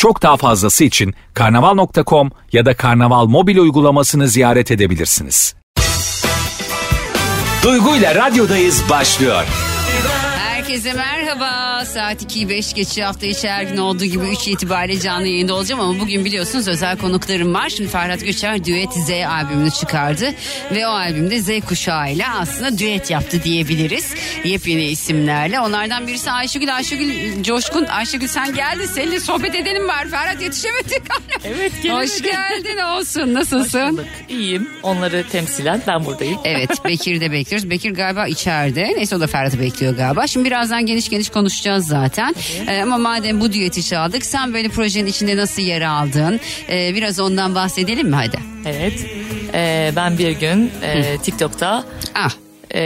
Çok daha fazlası için karnaval.com ya da karnaval mobil uygulamasını ziyaret edebilirsiniz. Duygu ile radyodayız başlıyor. Herkese merhaba. Saat 2'yi 5 geçiyor. Hafta içi her gün olduğu gibi 3 itibariyle canlı yayında olacağım ama bugün biliyorsunuz özel konuklarım var. Şimdi Ferhat Göçer Düet Z albümünü çıkardı ve o albümde Z kuşağıyla aslında düet yaptı diyebiliriz. Yepyeni isimlerle. Onlardan birisi Ayşegül. Ayşegül Coşkun. Ayşegül sen geldin. Seninle sohbet edelim var. Ferhat yetişemedik. Evet Hoş gelemedim. geldin olsun. Nasılsın? Bulduk. İyiyim. Onları temsilen ben buradayım. Evet Bekir'i de bekliyoruz. Bekir galiba içeride. Neyse o da Ferhat'ı bekliyor galiba. Şimdi birazdan geniş geniş konuşacağız zaten. Ee, ama madem bu düeti çaldık sen böyle projenin içinde nasıl yer aldın? Ee, biraz ondan bahsedelim mi hadi? Evet. Ee, ben bir gün e, TikTok'ta Ah e,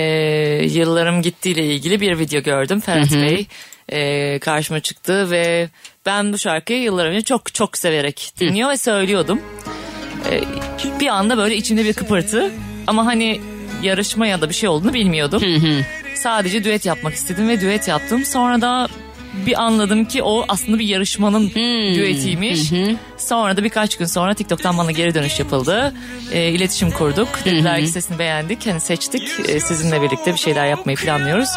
yıllarım gittiğiyle ilgili bir video gördüm. Ferhat Bey e, karşıma çıktı ve ben bu şarkıyı yıllar önce çok çok severek dinliyor ve söylüyordum. E, bir anda böyle içimde bir kıpırtı ama hani yarışma ya da bir şey olduğunu bilmiyordum. Sadece düet yapmak istedim ve düet yaptım. Sonra da bir anladım ki o aslında bir yarışmanın düetiymiş. Sonra da birkaç gün sonra TikTok'tan bana geri dönüş yapıldı. E, iletişim kurduk. Dediler ki sesini beğendik. Hani seçtik. E, sizinle birlikte bir şeyler yapmayı planlıyoruz.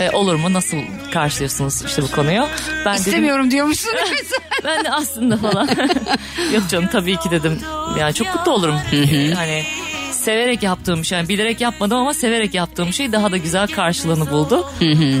E, olur mu? Nasıl karşılıyorsunuz işte bu konuyu? Ben dedim, istemiyorum diyormuşsun. ben de aslında falan. Yok canım tabii ki dedim. Yani çok mutlu olurum. E, hani severek yaptığım şey. Yani bilerek yapmadım ama severek yaptığım şey daha da güzel karşılığını buldu.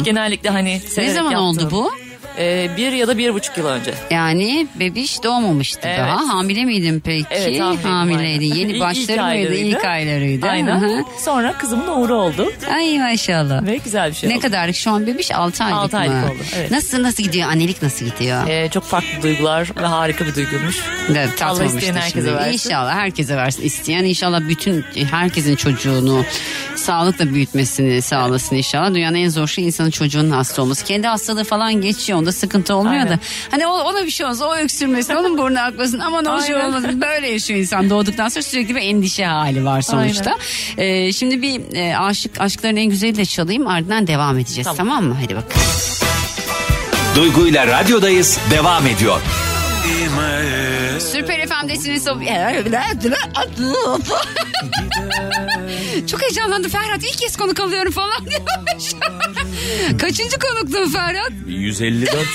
Genellikle hani ne severek zaman oldu yaptığım- bu? E, bir ya da bir buçuk yıl önce. Yani bebiş doğmamıştı Evet. daha. Hamile miydin peki? Evet, hamileydim, Hamileydin. aynen. Yeni başları mıydı? İlk aylarıydı. Aynen. Sonra kızımın uğru oldu Ay maşallah. ve güzel bir şey Ne oldu. kadarlık şu an bebiş 6 aylık Altı mı? aylık oldu, evet. Nasıl nasıl gidiyor? Annelik nasıl gidiyor? Ee, çok farklı duygular ve harika bir duyguymuş. Evet, Allah isteyen herkese şimdi. versin. İnşallah herkese versin. İsteyen inşallah bütün herkesin çocuğunu sağlıkla büyütmesini sağlasın inşallah. Dünyanın en zor şey insanın çocuğunun hasta olması. Kendi hastalığı falan geçiyor. Onda sıkıntı olmuyor Aynen. da. Hani o, ona bir şey olsa o öksürmesin, onun burnu akmasın. Aman o şey olmasın. Böyle yaşıyor insan doğduktan sonra sürekli bir endişe hali var sonuçta. Ee, şimdi bir e, aşık aşkların en güzeliyle çalayım ardından devam edeceğiz. Tamam, Tamam. mı? Hadi bakalım. Duygu ile radyodayız devam ediyor. Süper FM'desiniz. Çok heyecanlandı Ferhat. İlk kez konuk alıyorum falan diyormuş. Kaçıncı konukluğun Ferhat? 154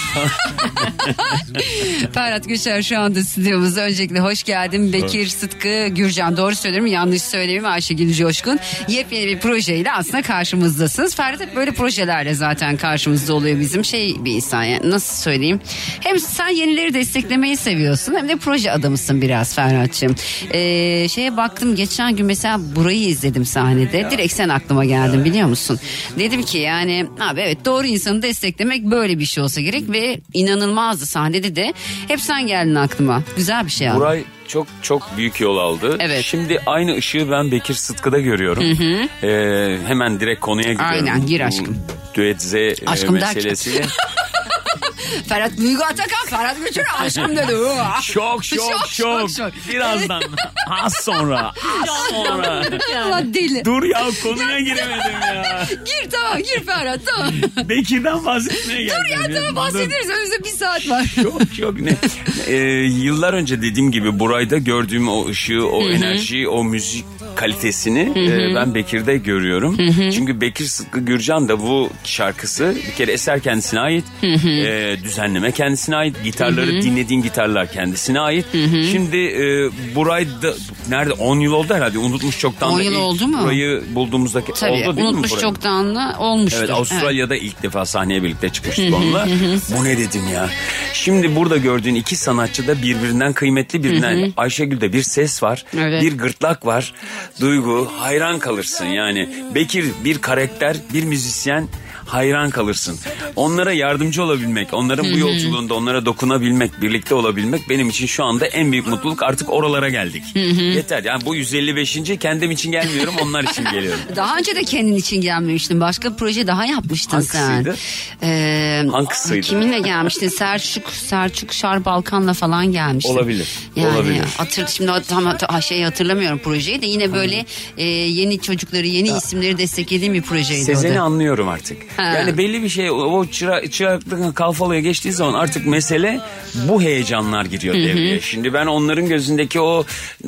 Ferhat Göçer şu anda stüdyomuzda. Öncelikle hoş geldin. Bekir Sıtkı Gürcan. Doğru söylüyorum yanlış söyleyeyim. Ayşegül Coşkun. Yepyeni bir projeyle aslında karşımızdasınız. Ferhat hep böyle projelerle zaten karşımızda oluyor bizim. Şey bir insan yani nasıl söyleyeyim. Hem sen yenileri desteklemeyi seviyorsun hem de proje adamısın biraz Ferhat'cığım. Ee, şeye baktım geçen gün mesela burayı izledim sahnede. Direkt sen aklıma geldin biliyor musun? Dedim ki yani abi evet doğru insanı desteklemek böyle bir şey olsa gerek ve inanılmazdı sahnede de. Hep sen geldin aklıma. Güzel bir şey abi. Buray çok çok büyük yol aldı. Evet. Şimdi aynı ışığı ben Bekir Sıtkı'da görüyorum. Ee, hemen direkt konuya gidiyorum. Aynen, gir aşkım. Düet Z e, Aşkım meselesi. Ferhat Duygu Atakan Ferhat Göçer aşkım dedi. Uah. şok, şok, şok, Birazdan. Az sonra. Az sonra. Allah deli. Dur ya konuya giremedim ya. Gir tamam gir Ferhat tamam. Bekir'den bahsetmeye geldim. Dur ya tamam bahsederiz önümüzde bir saat var. Çok çok ne. Ee, yıllar önce dediğim gibi Buray'da gördüğüm o ışığı, o enerjiyi, o müzik kalitesini e, ben Bekir'de görüyorum. Çünkü Bekir Sıtkı Gürcan da bu şarkısı bir kere eser kendisine ait. E, düzenleme kendisine ait. Gitarları dinlediğin gitarlar kendisine ait. Şimdi e, Buray'da nerede 10 yıl oldu herhalde unutmuş çoktan. 10 da yıl oldu mu? Burayı bulduğumuzdaki Tabii oldu değil mi unutmuş Buray? çoktanlı olmuştur. Evet Avustralya'da ilk defa sahneye birlikte çıkmıştık onunla. Bu ne dedim ya. Şimdi burada gördüğün iki sanatçı da birbirinden kıymetli birbirinden. Ayşegül'de bir ses var. Evet. Bir gırtlak var. Duygu hayran kalırsın yani. Bekir bir karakter bir müzisyen hayran kalırsın. Onlara yardımcı olabilmek, onların bu yolculuğunda onlara dokunabilmek, birlikte olabilmek benim için şu anda en büyük mutluluk. Artık oralara geldik. Yeter. Yani bu 155. kendim için gelmiyorum, onlar için geliyorum. Daha önce de kendin için gelmemiştin. Başka proje daha yapmıştın Hangisiydi? sen. Ee, Hangisiydi? Kiminle gelmiştin? Selçuk, Selçuk Şar Balkan'la falan gelmiştin. Olabilir, Yani olabilir. Hatır, şimdi tam hat- şey hatırlamıyorum projeyi de yine böyle e, yeni çocukları, yeni isimleri desteklediğim bir projeydi o Sezen'i da. anlıyorum artık. Ha. Yani belli bir şey o çıra, çıraklık kalfalığa geçtiği zaman artık mesele bu heyecanlar giriyor devreye. Şimdi ben onların gözündeki o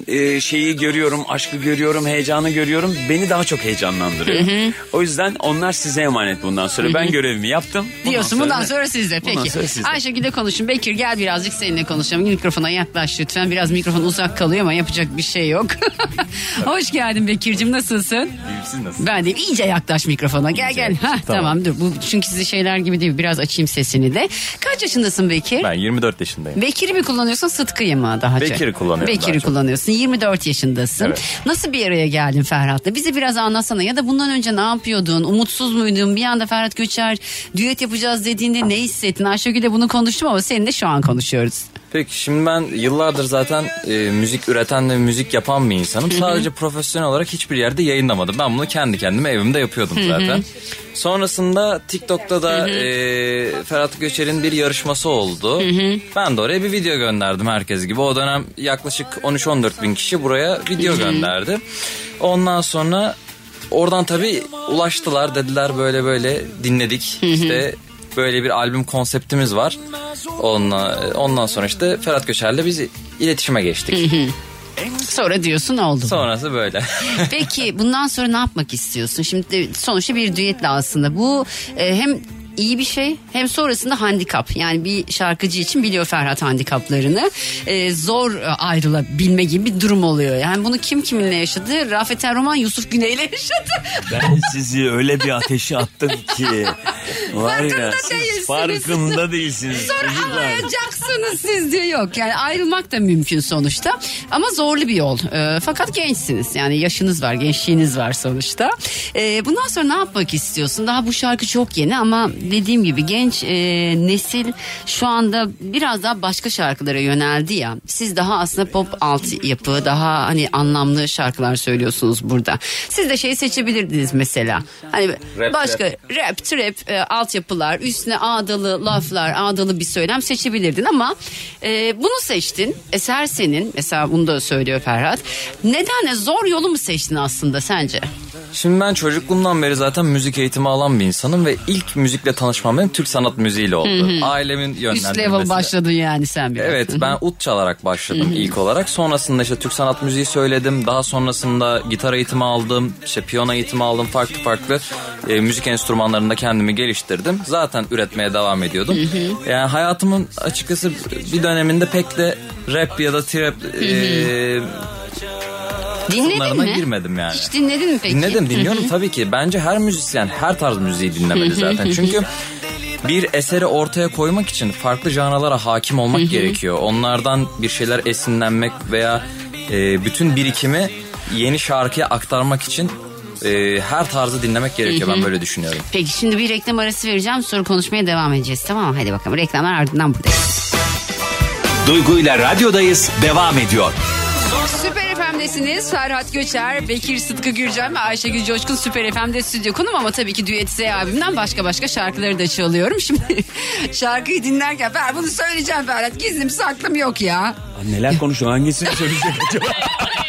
e, şeyi görüyorum, aşkı görüyorum, heyecanı görüyorum. Beni daha çok heyecanlandırıyor. O yüzden onlar size emanet bundan sonra. Ben görevimi yaptım. Diyorsun bundan sonra sizde. Bundan Peki. sonra sizde. Ayşegül'le konuşun. Bekir gel birazcık seninle konuşalım. Mikrofona yaklaş lütfen. Biraz mikrofon uzak kalıyor ama yapacak bir şey yok. Hoş geldin Bekir'cim nasılsın? Siz nasıl? Ben de iyice yaklaş mikrofona. Gel gel. Ha, tamam. Dur. Bu çünkü sizi şeyler gibi değil. Biraz açayım sesini de. Kaç yaşındasın Bekir? Ben 24 yaşındayım. Bekir'i mi kullanıyorsun Sıtkı'yı mı daha çok? Bekir'i kullanıyorum Bekir'i kullanıyorsun. 24 yaşındasın. Evet. Nasıl bir araya geldin Ferhat'la? Bizi biraz anlatsana. Ya da bundan önce ne yapıyordun? Umutsuz muydun? Bir anda Ferhat Göçer düet yapacağız dediğinde ne hissettin? Ayşegül'le bunu konuştum ama seninle şu an konuşuyoruz. Peki şimdi ben yıllardır zaten e, müzik üreten ve müzik yapan bir insanım. Sadece profesyonel olarak hiçbir yerde yayınlamadım. Ben bunu kendi kendime evimde yapıyordum zaten. Sonrasında TikTok'ta da e, Ferhat Göçer'in bir yarışması oldu. Ben de oraya bir video gönderdim herkes gibi. O dönem yaklaşık 13-14 bin kişi buraya video gönderdi. Ondan sonra oradan tabii ulaştılar dediler böyle böyle dinledik. İşte böyle bir albüm konseptimiz var. Ondan, ondan sonra işte Ferhat Göçer'le biz iletişime geçtik. Sonra diyorsun oldu. Sonrası böyle. Peki bundan sonra ne yapmak istiyorsun? Şimdi sonuçta bir düetle aslında. Bu e, hem iyi bir şey hem sonrasında handikap. Yani bir şarkıcı için biliyor Ferhat handikaplarını. E, zor e, ayrılabilme gibi bir durum oluyor. Yani bunu kim kiminle yaşadı? Rafet Er Roman Yusuf Güney'le yaşadı. Ben sizi öyle bir ateşe attım ki. Var ya Farkında siz değilsiniz. farkında değilsiniz. Sonra anlayacaksınız siz diyor yok. Yani ayrılmak da mümkün sonuçta. Ama zorlu bir yol. E, fakat gençsiniz. Yani yaşınız var, gençliğiniz var sonuçta. E, bundan sonra ne yapmak istiyorsun? Daha bu şarkı çok yeni ama dediğim gibi genç e, nesil şu anda biraz daha başka şarkılara yöneldi ya. Siz daha aslında pop alt yapı, daha hani anlamlı şarkılar söylüyorsunuz burada. Siz de şey seçebilirdiniz mesela. Hani Rap, başka rap, trap, e, altyapılar, üstüne ağdalı laflar, ağdalı bir söylem seçebilirdin ama e, bunu seçtin. Eser senin. Mesela bunu da söylüyor Ferhat. Neden? Zor yolu mu seçtin aslında sence? Şimdi ben çocukluğumdan beri zaten müzik eğitimi alan bir insanım ve ilk müzikle tanışmam benim Türk sanat müziğiyle oldu. Ailemin Üst yönlendirmesiyle. level başladın yani sen biraz. Evet ben ut çalarak başladım ilk olarak. Sonrasında işte Türk sanat müziği söyledim. Daha sonrasında gitar eğitimi aldım. işte piyano eğitimi aldım. Farklı farklı e, müzik enstrümanlarında kendimi geliştirdim. Zaten üretmeye devam ediyordum. Yani hayatımın açıkçası bir döneminde pek de rap ya da trap e, Dinledin mi? girmedim yani. Hiç dinledin mi peki? Dinledim dinliyorum tabii ki. Bence her müzisyen her tarz müziği dinlemeli zaten. Çünkü bir eseri ortaya koymak için farklı janralara hakim olmak gerekiyor. Onlardan bir şeyler esinlenmek veya e, bütün birikimi yeni şarkıya aktarmak için e, her tarzı dinlemek gerekiyor. Ben böyle düşünüyorum. Peki şimdi bir reklam arası vereceğim sonra konuşmaya devam edeceğiz tamam mı? Hadi bakalım reklamlar ardından buradayız. Duygu ile radyodayız devam ediyor. Süper FM'desiniz. Ferhat Göçer, Bekir Sıtkı Gürcan ve Ayşegül Coşkun Süper FM'de stüdyo konum ama tabii ki Düet Z abimden başka başka şarkıları da çalıyorum. Şimdi şarkıyı dinlerken Fer bunu söyleyeceğim Ferhat. Gizlim saklım yok ya. Neler konuşuyor hangisini söyleyecek acaba?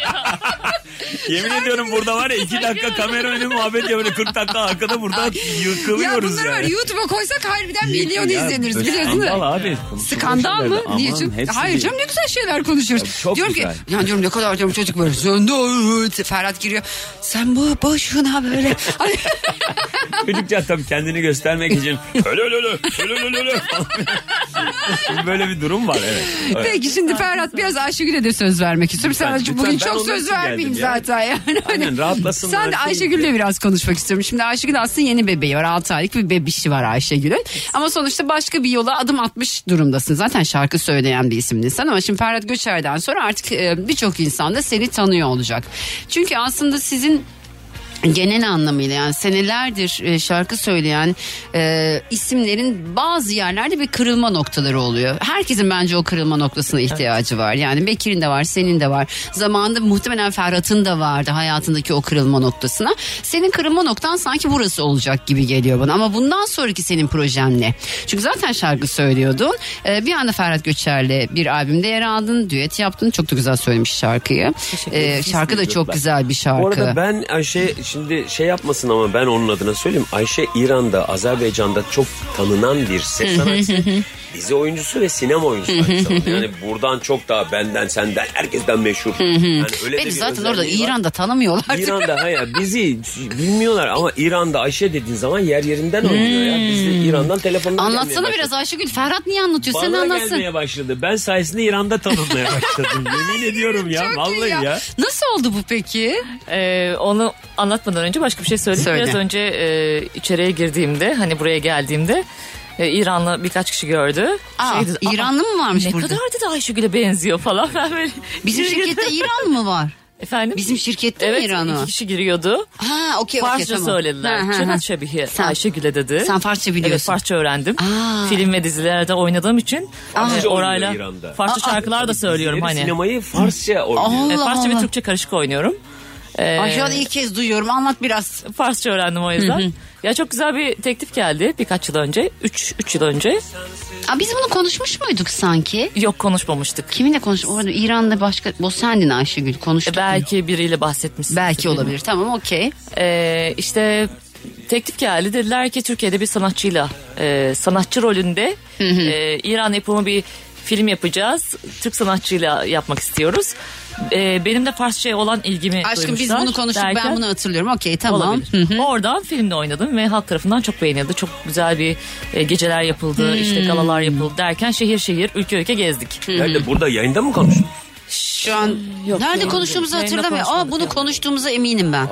Yemin ediyorum burada var ya iki dakika kamera önü muhabbet ya böyle 40 dakika arkada burada Ya yıkılıyoruz bunları var yani. YouTube'a koysak harbiden milyon Ya, izleniriz biliyorsun. değil mi? Skandal abi. Skandal mı? şeyler de. Aman, Niye canım? hepsi Hayır değil. canım ne güzel şeyler konuşuyoruz. Ya, çok diyorum güzel. ki ya diyorum ne kadar diyorum çocuk böyle sen de Ferhat giriyor. Sen bu boşuna böyle. Hani- Çocukça tabii kendini göstermek için öyle öyle öyle öyle öyle falan. böyle bir durum var evet. evet. Peki şimdi Ferhat biraz Ayşegül'e de söz vermek istiyorum. Sana Lütfen, bugün lütfen. Ben çok onun söz için vermeyeyim geldim ya. zaten yani. Hani Aynen, rahatlasınlar, Sen de. Ayşegül'le biraz konuşmak istiyorum. Şimdi Ayşegül aslında yeni bebeği var. 6 aylık bir bebişi var Ayşegül'ün. Ama sonuçta başka bir yola adım atmış durumdasın. Zaten şarkı söyleyen bir isimdin sen ama şimdi Ferhat Göçer'den sonra artık e, birçok insan da seni tanıyor olacak. Çünkü aslında sizin genel anlamıyla yani senelerdir e, şarkı söyleyen e, isimlerin bazı yerlerde bir kırılma noktaları oluyor. Herkesin bence o kırılma noktasına ihtiyacı var. Yani Bekir'in de var, senin de var. Zamanında muhtemelen Ferhat'ın da vardı hayatındaki o kırılma noktasına. Senin kırılma noktan sanki burası olacak gibi geliyor bana. Ama bundan sonraki senin projen ne? Çünkü zaten şarkı söylüyordun. E, bir anda Ferhat Göçer'le bir albümde yer aldın, düet yaptın. Çok da güzel söylemiş şarkıyı. E, şarkı da çok güzel bir şarkı. Bu arada ben Ayşe şimdi şey yapmasın ama ben onun adına söyleyeyim. Ayşe İran'da, Azerbaycan'da çok tanınan bir ses sanatçısı. dizi oyuncusu ve sinema oyuncusu aynı zamanda. Yani buradan çok daha benden, senden, herkesten meşhur. Yani öyle de Beni bir zaten orada özelliği var. İran'da tanımıyorlar. İran'da hayır bizi bilmiyorlar ama İran'da Ayşe dediğin zaman yer yerinden oynuyor ya. Biz de İran'dan gelmeye Anlatsana biraz Ayşegül. Ferhat niye anlatıyor? Sen Bana anlatsın. gelmeye başladı. Ben sayesinde İran'da tanınmaya başladım. Yemin ediyorum ya. Çok iyi vallahi ya. Nasıl oldu bu peki? Ee, onu anlatmadan önce başka bir şey söyleyeyim. Söyle. Biraz önce e, içeriye girdiğimde hani buraya geldiğimde e, İranlı birkaç kişi gördü. Aa, Şey dedi, "Aa, İranlı mı varmış ne burada? kadar dedi Ayşegül'e benziyor falan. Ben böyle Bizim şirkette. İran mı var? Efendim? Bizim şirkette evet, mi İran var? iki kişi giriyordu. Ha okey okey Farsça tamam. söylediler. Cennet Şebihi Sen- Ayşegül'e dedi. Sen Farsça biliyorsun. Evet Farsça öğrendim. Aa. Film ve dizilerde oynadığım için Farsça e, orayla oynuyor İran'da. Farsça şarkılar da söylüyorum hani. Sinemayı Farsça oynuyor. E, Allah Farsça ve Allah. Türkçe karışık oynuyorum. E, Ay şu an ilk kez duyuyorum. Anlat biraz. Farsça öğrendim o yüzden. Ya çok güzel bir teklif geldi birkaç yıl önce. 3 3 yıl önce. Aa, biz bunu konuşmuş muyduk sanki? Yok konuşmamıştık. Kiminle konuştuk? Orada İran'da başka... Bu sendin Ayşegül konuştuk. E, belki biriyle bahsetmişsin. Belki olabilir. Tamam okey. Ee, işte teklif geldi. Dediler ki Türkiye'de bir sanatçıyla e, sanatçı rolünde e, İran yapımı bir film yapacağız. Türk sanatçıyla yapmak istiyoruz. E, benim de Farsça'ya olan ilgimi Aşkım biz bunu konuştuk. Ben derken- bunu hatırlıyorum. Okey tamam. Oradan filmde oynadım ve halk tarafından çok beğenildi. Çok güzel bir e, geceler yapıldı, işte galalar yapıldı derken şehir şehir, ülke ülke gezdik. Nerede? Burada yayında mı konuştun? Şu an Yok, nerede yayında- konuştuğumuzu hatırlamıyorum. Aa bunu ya. konuştuğumuza eminim ben.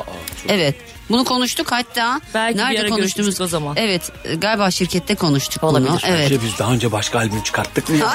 evet. Bunu konuştuk hatta. Belki bir nerede ara konuştuğumuz o zaman. Evet, galiba şirkette konuştuk Olabilir. bunu. Evet. Ayşe biz daha önce başka albüm çıkarttık mı?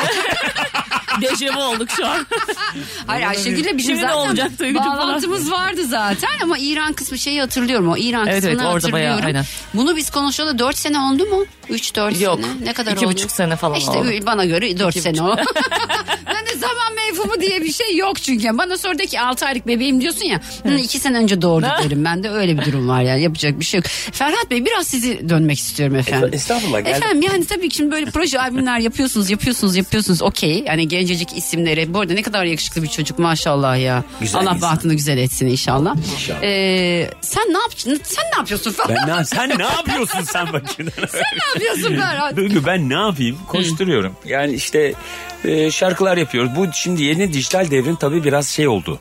Dejavu olduk şu an. Hayır Ayşegül'le bizim Şimdi ne zaten olacak Duygucuğum falan? bağlantımız vardı zaten ama İran kısmı şeyi hatırlıyorum o İran Evet, kısmını evet, orada hatırlıyorum. bayağı, aynen. Bunu biz konuşalı 4 sene oldu mu? 3-4 Yok, sene. Ne kadar iki oldu? buçuk sene falan İşte oldu. bana göre 4 İki sene oldu. ben de zaman mevhumu diye bir şey yok çünkü. Bana sordu ki 6 aylık bebeğim diyorsun ya. 2 sene önce doğurdu derim. Ben de öyle bir durum var yani yapacak bir şey yok. Ferhat Bey biraz sizi dönmek istiyorum efendim. Estağfurullah, geldim. Efendim yani tabii ki şimdi böyle proje albümler yapıyorsunuz yapıyorsunuz yapıyorsunuz okey. Yani gencecik isimleri. Bu arada ne kadar yakışıklı bir çocuk maşallah ya. Güzel Allah insan. bahtını güzel etsin inşallah. İnşallah. Ee, sen ne yapacaksın? Sen ne yapıyorsun falan? Ben ne, sen ne yapıyorsun sen bakayım? Sen ne yapıyorsun Ferhat? Duygu ben ne yapayım? Koşturuyorum. Yani işte e, şarkılar yapıyoruz. Bu şimdi yeni dijital devrin tabii biraz şey oldu.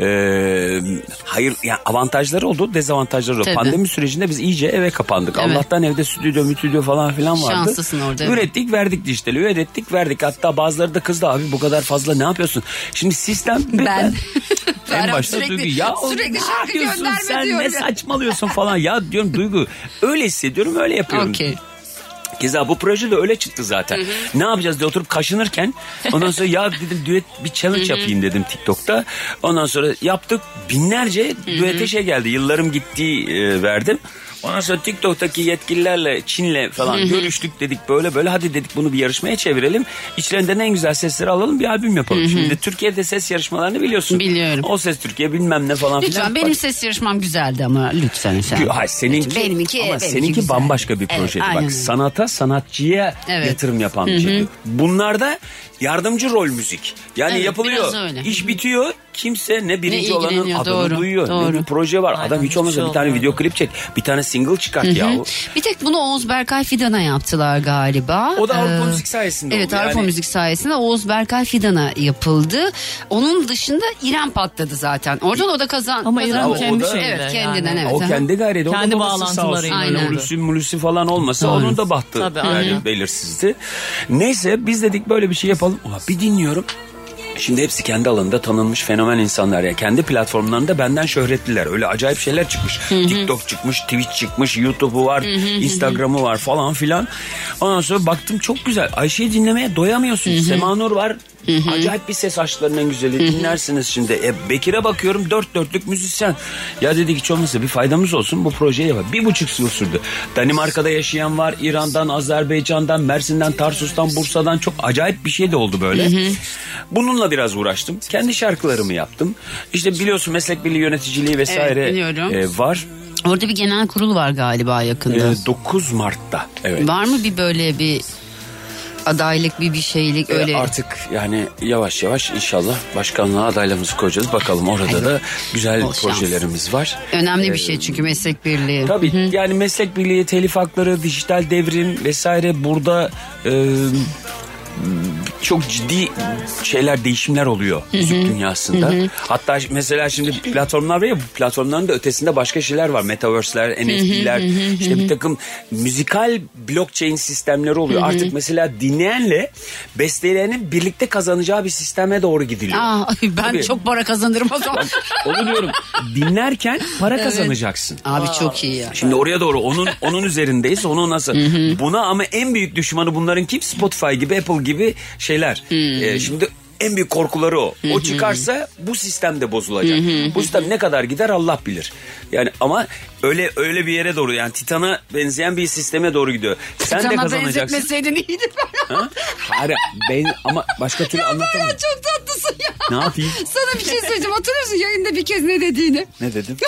E, hayır yani avantajları oldu, dezavantajları oldu. Tabii. Pandemi sürecinde biz iyice eve kapandık. Evet. Allah'tan evde stüdyo, mütüdyo falan filan vardı. Şanslısın orada, evet. Ürettik, verdik dijitali. Ürettik, verdik. Hatta bazıları da kızdı abi bu kadar fazla ne yapıyorsun? Şimdi sistem Ben. en Ferhat başta sürekli- Duygu ya sürekli ne yapıyorsun sen diyorum ne saçmalıyorsun falan ya diyorum Duygu öyle hissediyorum öyle yapıyorum. Okey. Keza bu proje de öyle çıktı zaten. Ne yapacağız diye oturup kaşınırken ondan sonra ya dedim düet bir challenge yapayım dedim TikTok'ta. Ondan sonra yaptık binlerce düete şey geldi. Yıllarım gitti e, verdim. Ondan sonra TikTok'taki yetkililerle Çin'le falan görüştük dedik böyle böyle hadi dedik bunu bir yarışmaya çevirelim. İçlerinden en güzel sesleri alalım bir albüm yapalım. Şimdi Türkiye'de ses yarışmalarını biliyorsun. Biliyorum. O ses Türkiye bilmem ne falan filan. Lütfen benim ses yarışmam güzeldi ama lütfen efendim. Hayır, seninki, Benimki, ama benimki seninki güzel. bambaşka bir Evet, projeydi. aynen öyle. Bak sanata, sanatçıya Evet. yatırım yapan bir şeydi. Bunlarda yardımcı rol müzik. Yani Evet, yapılıyor. İş bitiyor. Kimse ne birinci Ne olanın adını doğru, duyuyor. doğru. Ne bir proje var. Aynen, Adam hiç olmazsa bir tane olmuyor. video klip çek. Bir tane single çıkart yahu. Bir tek bunu Oğuz Berkay Fidan'a yaptılar galiba. O da Avrupa Ee, Müzik sayesinde Evet oldu. Avrupa Yani- Müzik sayesinde Oğuz Berkay Fidan'a yapıldı. Onun dışında İrem patladı zaten. Oradan o da kazan. Ama İrem kazandı. kendi şeyinde. Evet kendinden yani. evet. O kendi gayreti. Kendi bağlantılarıyla Aynen. Mulüsi falan olmasa onun da bahtı Tabii, yani aynen. belirsizdi. Neyse biz dedik böyle bir şey yapalım. Ama bir dinliyorum. Şimdi hepsi kendi alanında tanınmış fenomen insanlar ya. Kendi platformlarında benden şöhretliler. Öyle acayip şeyler çıkmış. TikTok çıkmış, Twitch çıkmış, YouTube'u var, Instagram'ı var falan filan. Ondan sonra baktım çok güzel. Ayşe'yi dinlemeye doyamıyorsun. Semanur var. Acayip bir ses açlarının güzeli. Dinlersiniz şimdi. E, Bekir'e bakıyorum dört dörtlük müzisyen. Ya dedik hiç olmazsa bir faydamız olsun bu projeyi yapalım. Bir buçuk yıl sürdü. Danimarka'da yaşayan var. İran'dan, Azerbaycan'dan, Mersin'den, Tarsus'tan, Bursa'dan çok acayip bir şey de oldu böyle. Bununla biraz uğraştım. Kendi şarkılarımı yaptım. İşte biliyorsun meslek birliği yöneticiliği vesaire Evet, e, var. Orada bir genel kurul var galiba yakında. E, 9 Mart'ta. Evet. Var mı bir böyle bir adaylık bir bir şeylik E, öyle? Artık yani yavaş yavaş inşallah başkanlığa adaylığımızı koyacağız. Bakalım orada da güzel bol şans. projelerimiz var. Önemli bir şey çünkü meslek birliği. Tabii yani meslek birliği, telif hakları, dijital devrim vesaire burada e, çok ciddi şeyler, değişimler oluyor müzik dünyasında. Hatta mesela şimdi platformlar var ya bu platformların da ötesinde başka şeyler var. Metaverse'ler, NFT'ler, işte bir takım müzikal blockchain sistemleri oluyor. Artık mesela dinleyenle besteleyenin birlikte kazanacağı bir sisteme doğru gidiliyor. Aa, ben Tabii. çok para kazanırım o zaman. Onu diyorum. Dinlerken para kazanacaksın. Abi çok iyi ya. Şimdi oraya doğru onun onun üzerindeyiz. Onu nasıl? Buna ama en büyük düşmanı bunların kim? Spotify gibi, Apple gibi şeyler. Ee, şimdi en büyük korkuları o. O çıkarsa bu sistem de bozulacak. Bu sistem ne kadar gider Allah bilir. Yani ama öyle öyle bir yere doğru yani Titan'a benzeyen bir sisteme doğru gidiyor. Sen de kazanacaksın. benzetmeseydin iyiydi. Ha? Hayır ben ama başka türlü anlatamam. Ya çok tatlısın ya. Ne yapayım? Sana bir şey söyleyeceğim. Hatırlıyor musun yayında bir kez ne dediğini? Ne dedim?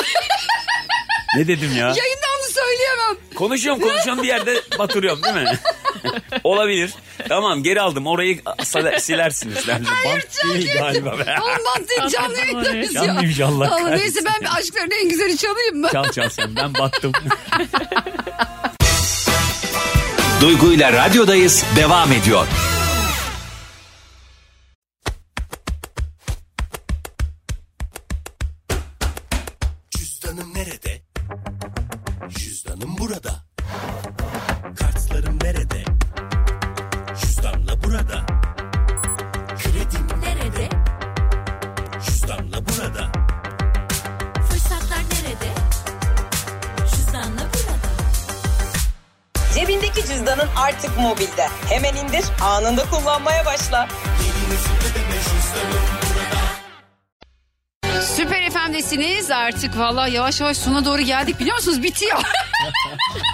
ne dedim ya? Yayında onu söyleyemem. Konuşuyorum konuşuyorum bir yerde batırıyorum değil mi? Olabilir. Tamam geri aldım orayı sa- silersiniz. Bence bant değil galiba be. Olmaz değil canlı yayındayız ya. Canlıymış Allah Allah, kahretsin. Neyse ben bir aşkların en güzeli çalayım mı? Çal çal sen ben battım. Duygu ile radyodayız devam ediyor. Artık mobilde. Hemen indir, anında kullanmaya başla. Süper FM'desiniz artık valla yavaş yavaş sona doğru geldik biliyor musunuz bitiyor.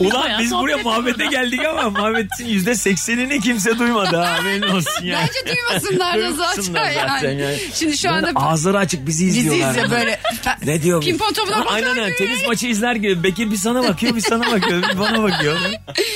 Ulan biz buraya muhabbete geldik ama muhabbetin yüzde seksenini kimse duymadı ha haberin olsun yani. Bence duymasınlar da zaten, Duymasınlar yani. Şimdi şu anda Ağızları açık bizi bizi izliyorlar. izle böyle. Ne diyor bu? Pimpon topuna bakar Aynen öyle. Tenis maçı izler gibi. Bekir bir sana bakıyor, bir sana bakıyor, bir bana bakıyor.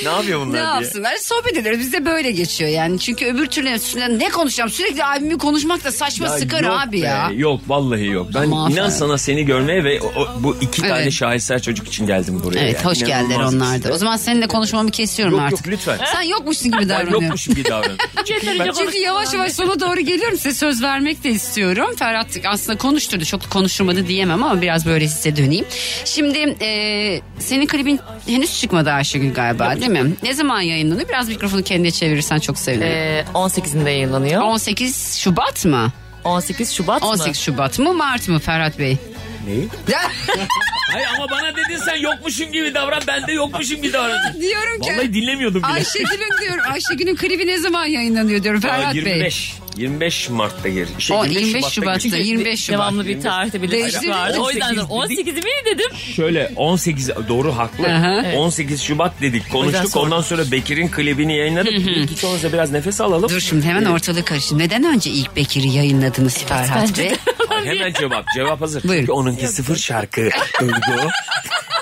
ne yapıyor Ne bunlar diye. yapsınlar? Sohbet ederiz. Bizde böyle geçiyor yani. Çünkü öbür türlü üstüne ne konuşacağım? Sürekli abimi konuşmak da saçma sıkar yok abi be, ya. Yok vallahi yok. Ben Ama inan sana seni görmeye ve o- o- bu iki Evet. tane şaheser çocuk için geldim buraya. Evet yani. hoş geldiler onlar de. O zaman seninle konuşmamı kesiyorum Yok, artık. yok, lütfen. Sen yokmuşsun gibi Ben davranıyorum. yokmuşum gibi davran. Yeterince Çünkü yavaş yavaş sona doğru geliyorum. Size söz vermek de istiyorum. Ferhat aslında konuşturdu. Çok konuşturmadı diyemem ama biraz böyle size döneyim. Şimdi e, senin klibin henüz çıkmadı Ayşegül galiba değil mi? Ne zaman yayınlanıyor? Biraz mikrofonu kendine çevirirsen çok sevinirim. Ee, 18'inde yayınlanıyor. 18 Şubat mı? 18 Şubat mı? 18 Şubat mı Mart mı Ferhat Bey? Neyi? Hayır ama bana dedin sen yokmuşum gibi davran. Ben de yokmuşum gibi davran. diyorum ki Vallahi dinlemiyordum bile. Ayşegül'ün diyorum. Ayşegül'ün klibi ne zaman yayınlanıyor diyorum Aa, Ferhat Bey. 25. 25 Mart'ta gir. Şey, O 25 Şubat'ta gir. 25 Şubat. Devamlı bir tarihte bir Değişti. vardı. O yüzden 18 18 mi dedim. Şöyle 18 doğru haklı. Aha. Evet. 18 Şubat dedik konuştuk. Ondan sonra Bekir'in klibini yayınladık. İlk olmazsa biraz nefes alalım. Dur şimdi hemen ortalığı karıştı. Neden önce ilk Bekir'i yayınladınız Ferhat Bey? Ay, hemen cevap. Cevap hazır. Buyurun. Çünkü onunki sıfır şarkı. Duygu.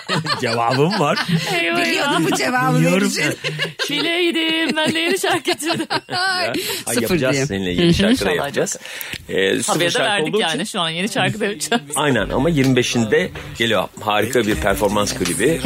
Cevabım var. Eyvah. Biliyordum bu cevabı Biliyorum. vereceğini. Bileydim ben de yeni şarkı getirdim. Ay, Ay, Sıfır yapacağız diyeyim. seninle yeni şarkı da yapacağız. Ee, sıfır Haberi de şarkı verdik olduğu yani için. şu an yeni şarkı da yapacağız. Aynen ama 25'inde geliyor. Harika bir performans klibi.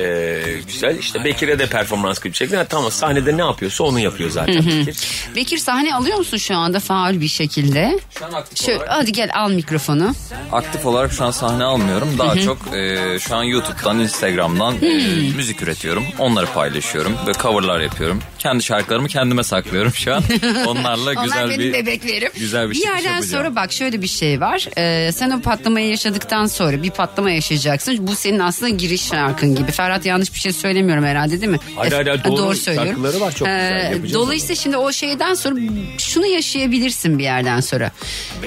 Ee, güzel. İşte Bekir'e de performans klibi çekti. Ha, Tamam sahnede ne yapıyorsa onu yapıyor zaten Bekir. Bekir sahne alıyor musun şu anda faal bir şekilde? Şu an aktif Şöyle, olarak, hadi gel al mikrofonu. aktif olarak şu an sahne almıyorum. Daha çok e, şu an YouTube TikTok'tan, Instagram'dan e, müzik üretiyorum. Onları paylaşıyorum ve coverlar yapıyorum. Kendi şarkılarımı kendime saklıyorum şu an. Onlarla güzel Onlar bir bebeklerim. güzel bir, bir çıkış yerden sonra bak şöyle bir şey var. Ee, sen o patlamayı yaşadıktan sonra bir patlama yaşayacaksın. Bu senin aslında giriş şarkın gibi. Ferhat yanlış bir şey söylemiyorum herhalde değil mi? Hayır, hayır, Ha, doğru. söylüyorum. Ee, Şarkıları var, çok güzel. Yapacağız dolayısıyla şimdi o şeyden sonra şunu yaşayabilirsin bir yerden sonra.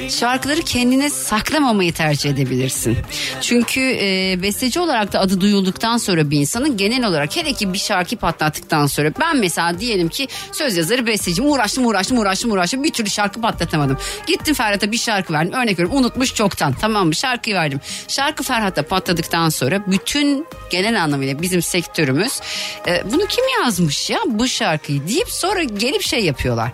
Şarkıları kendine saklamamayı tercih edebilirsin. Çünkü e, besteci olarak da adı duyulduktan sonra bir insanın genel olarak hele ki bir şarkı patlattıktan sonra ben mesela diyelim ki söz yazarı besteciyim uğraştım uğraştım uğraştım uğraştım bir türlü şarkı patlatamadım. Gittim Ferhat'a bir şarkı verdim örnek veriyorum unutmuş çoktan tamam mı şarkıyı verdim. Şarkı Ferhat'ta patladıktan sonra bütün genel anlamıyla bizim sektörümüz e, bunu kim yazmış ya bu şarkıyı deyip sonra gelip şey yapıyorlar.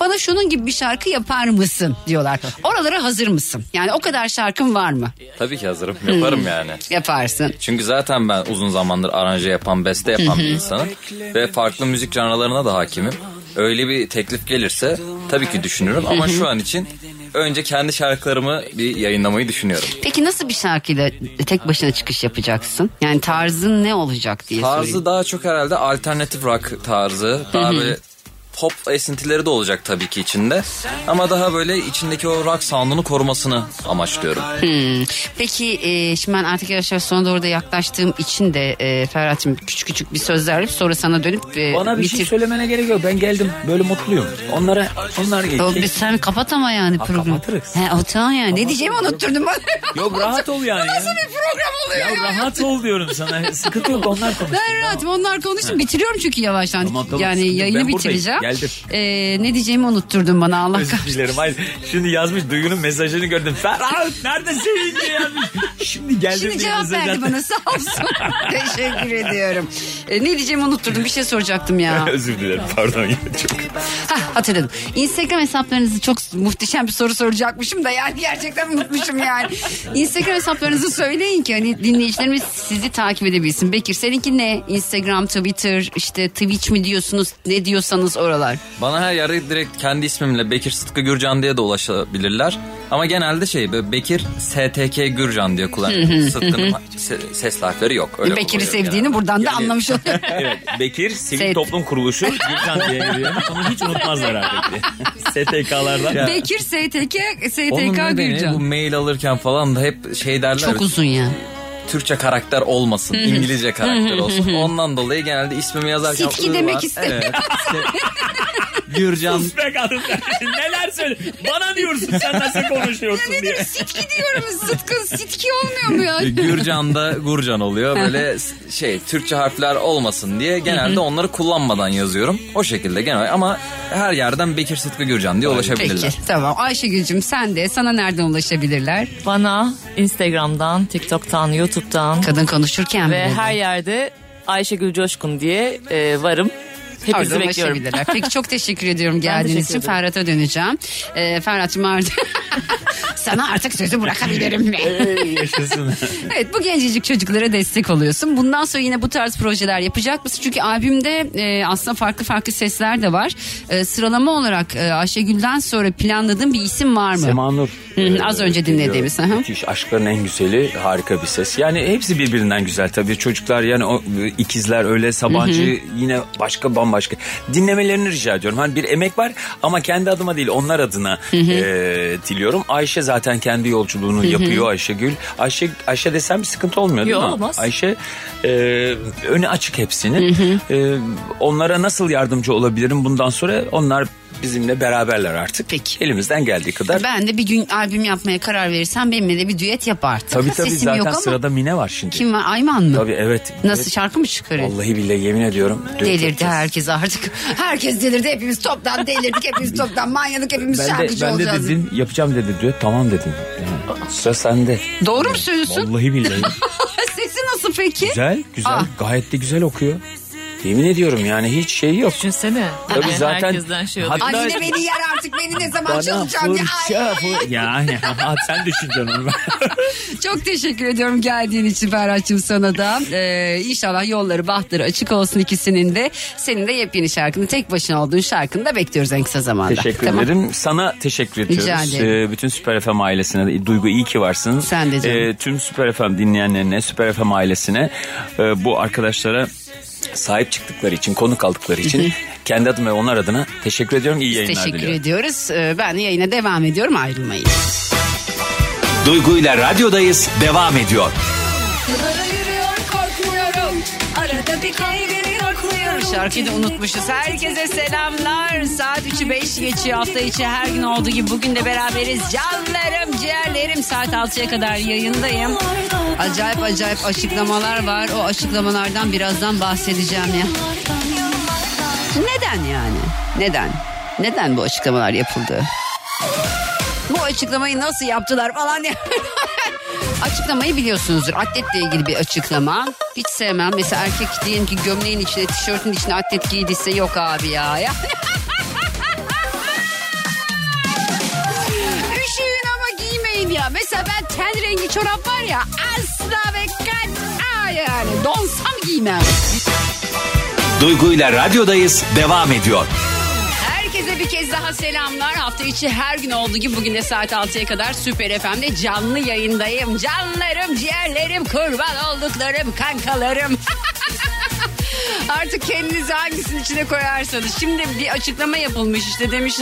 Bana şunun gibi bir şarkı yapar mısın diyorlar. Oralara hazır mısın? Yani o kadar şarkın var mı? Tabii ki hazırım. Yaparım Hmm. yani. Yaparsın. Çünkü zaten ben uzun zamandır aranje yapan, beste yapan bir insanım. Ve farklı müzik canlılarına da hakimim. Öyle bir teklif gelirse tabii ki düşünürüm. Ama şu an için önce kendi şarkılarımı bir yayınlamayı düşünüyorum. Peki nasıl bir şarkıyla tek başına çıkış yapacaksın? Yani tarzın ne olacak diye sorayım. Tarzı daha çok herhalde alternatif rock tarzı. Daha böyle pop esintileri de olacak tabii ki içinde. Ama daha böyle içindeki o rock sound'unu korumasını amaçlıyorum. Hmm. Peki e, şimdi ben artık yavaş yavaş sona doğru da yaklaştığım için de e, Ferhat'cığım küçük küçük bir sözler verip sonra sana dönüp e, Bana bir bitir. şey söylemene gerek yok. Ben geldim böyle mutluyum. Onlara onlar O, geçecek. bir- sen kapat ama yani programı. He, o tamam yani. Ne diyeceğimi unutturdun bana. Yok rahat ol yani. Nasıl bir program oluyor Ya ya? rahat ol diyorum sana. Sıkıntı yok onlar konuşsun. Ben rahatım onlar konuşsun bitiriyorum çünkü yavaştan. Tamam, tamam, yani yayını bitireceğim. Geldim. Ee, ne diyeceğimi unutturdun bana Allah Özür kahretsin. dilerim. Hayır. Şimdi yazmış Duygu'nun mesajını gördüm. Ferhat neredesin diye yazmış. Şimdi geldim Şimdi diye cevap mesaj verdi attı. bana sağ olsun. Teşekkür ediyorum. Ee, ne diyeceğimi unutturdum bir şey soracaktım ya. Özür dilerim pardon ya çok. Hah, hatırladım. Instagram hesaplarınızı çok muhteşem bir soru soracakmışım da yani gerçekten unutmuşum yani. Instagram hesaplarınızı söyleyin ki hani dinleyicilerimiz sizi takip edebilsin. Bekir seninki ne? Instagram, Twitter, işte Twitch mi diyorsunuz? Ne diyorsanız oralar. Bana her yerde direkt kendi ismimle Bekir Sıtkı Gürcan diye de ulaşabilirler. Ama genelde şey Bekir STK Gürcan diye kullanıyorum. Sıtkı'nın se- ses harfleri yok. Öyle Bekir'i sevdiğini genelde. buradan da anlamış oluyor. Evet Bekir Sivil Set. Toplum Kuruluşu Gürcan diye geliyor. Onu hiç unutmazlar artık. STK'lardan. Bekir STK, Onun STK nedeni bu Gürcan. mail alırken falan da hep şey derler. Çok uzun ya. Türkçe karakter olmasın. İngilizce karakter olsun. Ondan dolayı genelde ismimi yazarken Sitki demek var. istemiyor. Evet. Gürcan Sus be kadın. Neler söyle. Bana diyorsun sen nasıl konuşuyorsun Ya diye. nedir sitki diyorum Sıtkı sitki olmuyor mu ya? Gürcan da Gurcan oluyor. Böyle şey Türkçe harfler olmasın diye genelde onları kullanmadan yazıyorum. O şekilde genel ama her yerden Bekir Sıtkı Gürcan diye ulaşabilirler. Peki tamam Ayşegül'cüm sen de sana nereden ulaşabilirler? Bana Instagram'dan, TikTok'tan, YouTube'dan Kadın konuşurken ve bile. her yerde Ayşegül Coşkun diye e, varım. Hepinizi Orada bekliyorum. Peki çok teşekkür ediyorum geldiğiniz için. Ferhat'a döneceğim. Ee, Ferhat'cığım artık sana artık sözü bırakabilirim. Yaşasın. evet bu gencecik çocuklara destek oluyorsun. Bundan sonra yine bu tarz projeler yapacak mısın? Çünkü albümde e, aslında farklı farklı sesler de var. E, sıralama olarak e, Ayşegül'den sonra planladığın bir isim var mı? Semanur. Hı hı, az önce dinlediğimiz. hı. Müthiş. Aşkların en güzeli harika bir ses. Yani hepsi birbirinden güzel tabii. Çocuklar yani o e, ikizler öyle Sabancı Hı hı. yine başka bambaşka. Dinlemelerini rica ediyorum. Hani bir emek var ama kendi adıma değil onlar adına Hı hı. e, diliyorum. Ayşe zaten kendi yolculuğunu Hı hı. yapıyor Ayşegül. Ayşe Ayşe desem bir sıkıntı olmuyor değil Yok, mi? olmaz. Ayşe e, öne açık hepsinin. E, onlara nasıl yardımcı olabilirim bundan sonra onlar bizimle beraberler artık. Peki. Elimizden geldiği kadar. Ben de bir gün albüm yapmaya karar verirsen benimle de bir düet yap artık. Tabii tabii Sesim zaten yok ama sırada Mine var şimdi. kim var? Ayman mı? Tabii evet. Nasıl Evet. şarkı mı çıkarıyor? Vallahi billahi yemin ediyorum. düet Delirdi yapacağız. herkes artık. Herkes delirdi. Hepimiz toptan delirdik. Hepimiz toptan manyadık. Hepimiz Ben de, şarkıcı ben de olacağız. dedim yapacağım dedi düet tamam dedim. Yani, sıra sende. Doğru mu söylüyorsun? Vallahi billahi. Sesi nasıl peki? güzel güzel Ah. gayet de güzel okuyor. Yemin ediyorum yani hiç şey yok. Düşünsene. Tabii zaten- Herkesten şey oluyor. Hatta- Anne beni yer artık beni ne zaman Bana çalacağım ya. fırça fır... Yani sen düşüneceksin onu. Çok teşekkür ediyorum geldiğin için Ferhat'cığım sana da. Ee, inşallah yolları bahtları açık olsun ikisinin de. Senin de yepyeni şarkını tek başına olduğun şarkını da bekliyoruz en kısa zamanda. Teşekkür Tamam. ederim. Sana teşekkür ediyoruz. Rica ederim. Ee, bütün Süper FM ailesine de Duygu iyi ki varsınız. Sen de canım. Ee, tüm Süper FM dinleyenlerine, Süper FM ailesine e, bu arkadaşlara sahip çıktıkları için, konuk aldıkları için kendi adıma ve onlar adına teşekkür ediyorum. İyi yayınlar Teşekkür diliyorum. ediyoruz. Ee, ben yayına devam ediyorum ayrılmayın. Duygu ile radyodayız devam ediyor. Yıllara yürüyor korkmuyorum. Arada bir yokluyorum. Şarkıyı da unutmuşuz. Herkese selamlar. Saat 3'ü 5 geçiyor. Hafta içi her gün olduğu gibi bugün de beraberiz. Canlarım, ciğerlerim. Saat 6'ya kadar yayındayım. Acayip acayip açıklamalar var. O açıklamalardan birazdan bahsedeceğim ya. Neden yani? Neden? Neden bu açıklamalar yapıldı? Bu açıklamayı nasıl yaptılar falan diye. Açıklamayı biliyorsunuzdur. Atletle ilgili bir açıklama. Hiç sevmem. Mesela erkek diyelim ki gömleğin içine, tişörtün içine atlet giydiyse yok abi ya. ya. Üşüyün ama giymeyin ya. Mesela ben ten rengi çorap var ya asla ve kat'a yani. Donsam giymem. Duygu ile radyodayız devam ediyor. Herkese bir kez daha selamlar. Hafta içi her gün olduğu gibi bugün de saat 6'ya kadar Süper FM'de canlı yayındayım. Canlarım, ciğerlerim, kurban olduklarım, kankalarım. Artık kendinizi hangisinin içine koyarsanız. Şimdi bir açıklama yapılmış işte demiş.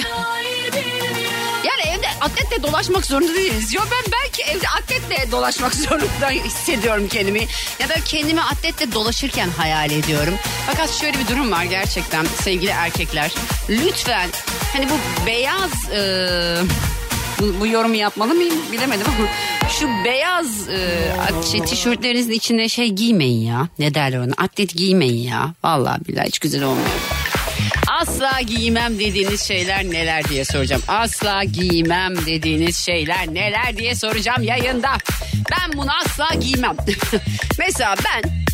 Atletle dolaşmak zorunda değiliz. Yo ben belki evde atletle dolaşmak zorunda hissediyorum kendimi. Ya da kendimi atletle dolaşırken hayal ediyorum. Fakat şöyle bir durum var gerçekten sevgili erkekler. Lütfen hani bu beyaz... e, bu, bu yorumu yapmalı mıyım bilemedim ama şu beyaz e, şey, tişörtlerinizin içine şey giymeyin ya. Ne derler ona atlet giymeyin ya. Vallahi billahi hiç güzel olmuyor. Asla giymem dediğiniz şeyler neler diye soracağım. Asla giymem dediğiniz şeyler neler diye soracağım yayında. Ben bunu asla giymem. Mesela ben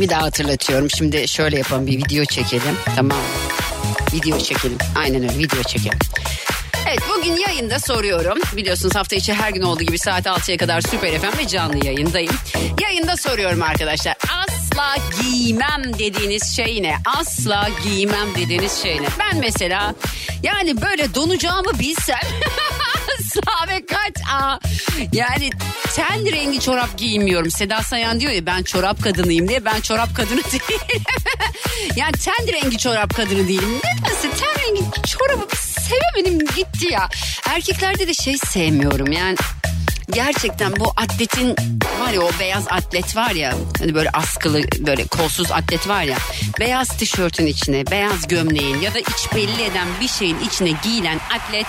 bir daha hatırlatıyorum. Şimdi şöyle yapalım bir video çekelim. Tamam? Video çekelim. Aynen öyle video çekelim. Evet bugün yayında soruyorum. Biliyorsunuz hafta içi her gün olduğu gibi saat 6'ya kadar Süper FM ve canlı yayındayım. Yayında soruyorum arkadaşlar. Asla giymem dediğiniz şey ne? Asla giymem dediğiniz şey ne? Ben mesela yani böyle donacağımı bilsem asla ve kat'a yani ten rengi çorap giymiyorum. Seda Sayan diyor ya ben çorap kadınıyım diye ben çorap kadını değilim. yani ten rengi çorap kadını değilim. Nedense ten rengi çorabı sevemedim gitti ya. Erkeklerde de şey sevmiyorum yani gerçekten bu atletin var ya o beyaz atlet var ya hani böyle askılı böyle kolsuz atlet var ya beyaz tişörtün içine beyaz gömleğin ya da iç belli eden bir şeyin içine giyilen atlet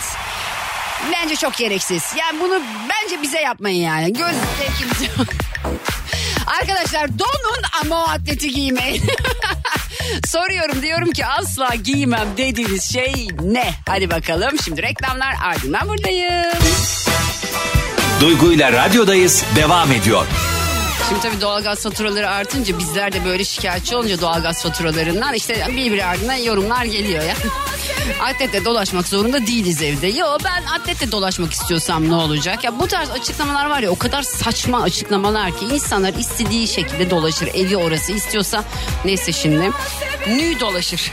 bence çok gereksiz. Yani bunu bence bize yapmayın yani. Göz zevkimiz. Arkadaşlar donun ama o atleti giymeyin. Soruyorum diyorum ki asla giymem dediğiniz şey ne? Hadi bakalım şimdi reklamlar ardından buradayım. Duygu ile radyodayız devam ediyor. Şimdi tabii doğalgaz faturaları artınca bizler de böyle şikayetçi olunca doğalgaz faturalarından işte birbiri ardından yorumlar geliyor ya. atletle dolaşmak zorunda değiliz evde. Yo ben atletle dolaşmak istiyorsam ne olacak? Ya bu tarz açıklamalar var ya o kadar saçma açıklamalar ki insanlar istediği şekilde dolaşır. Evi orası istiyorsa neyse şimdi nü dolaşır.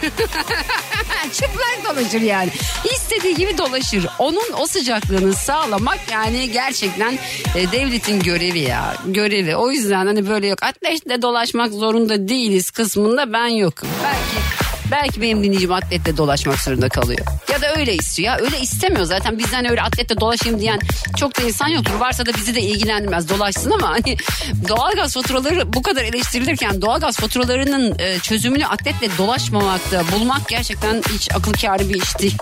Çıplak dolaşır yani. İstediği gibi dolaşır. Onun o sıcaklığını sağlamak yani gerçekten e, devletin görevi ya. Görevi. O yüzden hani böyle yok atletle dolaşmak zorunda değiliz kısmında ben yokum. Belki Belki benim dinleyicim atletle dolaşmak zorunda kalıyor. Ya da öyle istiyor. Ya öyle istemiyor zaten bizden öyle atletle dolaşayım diyen çok da insan yoktur. Varsa da bizi de ilgilendirmez dolaşsın ama hani doğalgaz faturaları bu kadar eleştirilirken doğalgaz faturalarının e, çözümünü atletle dolaşmamakta bulmak gerçekten hiç akıl kârı bir iş değil.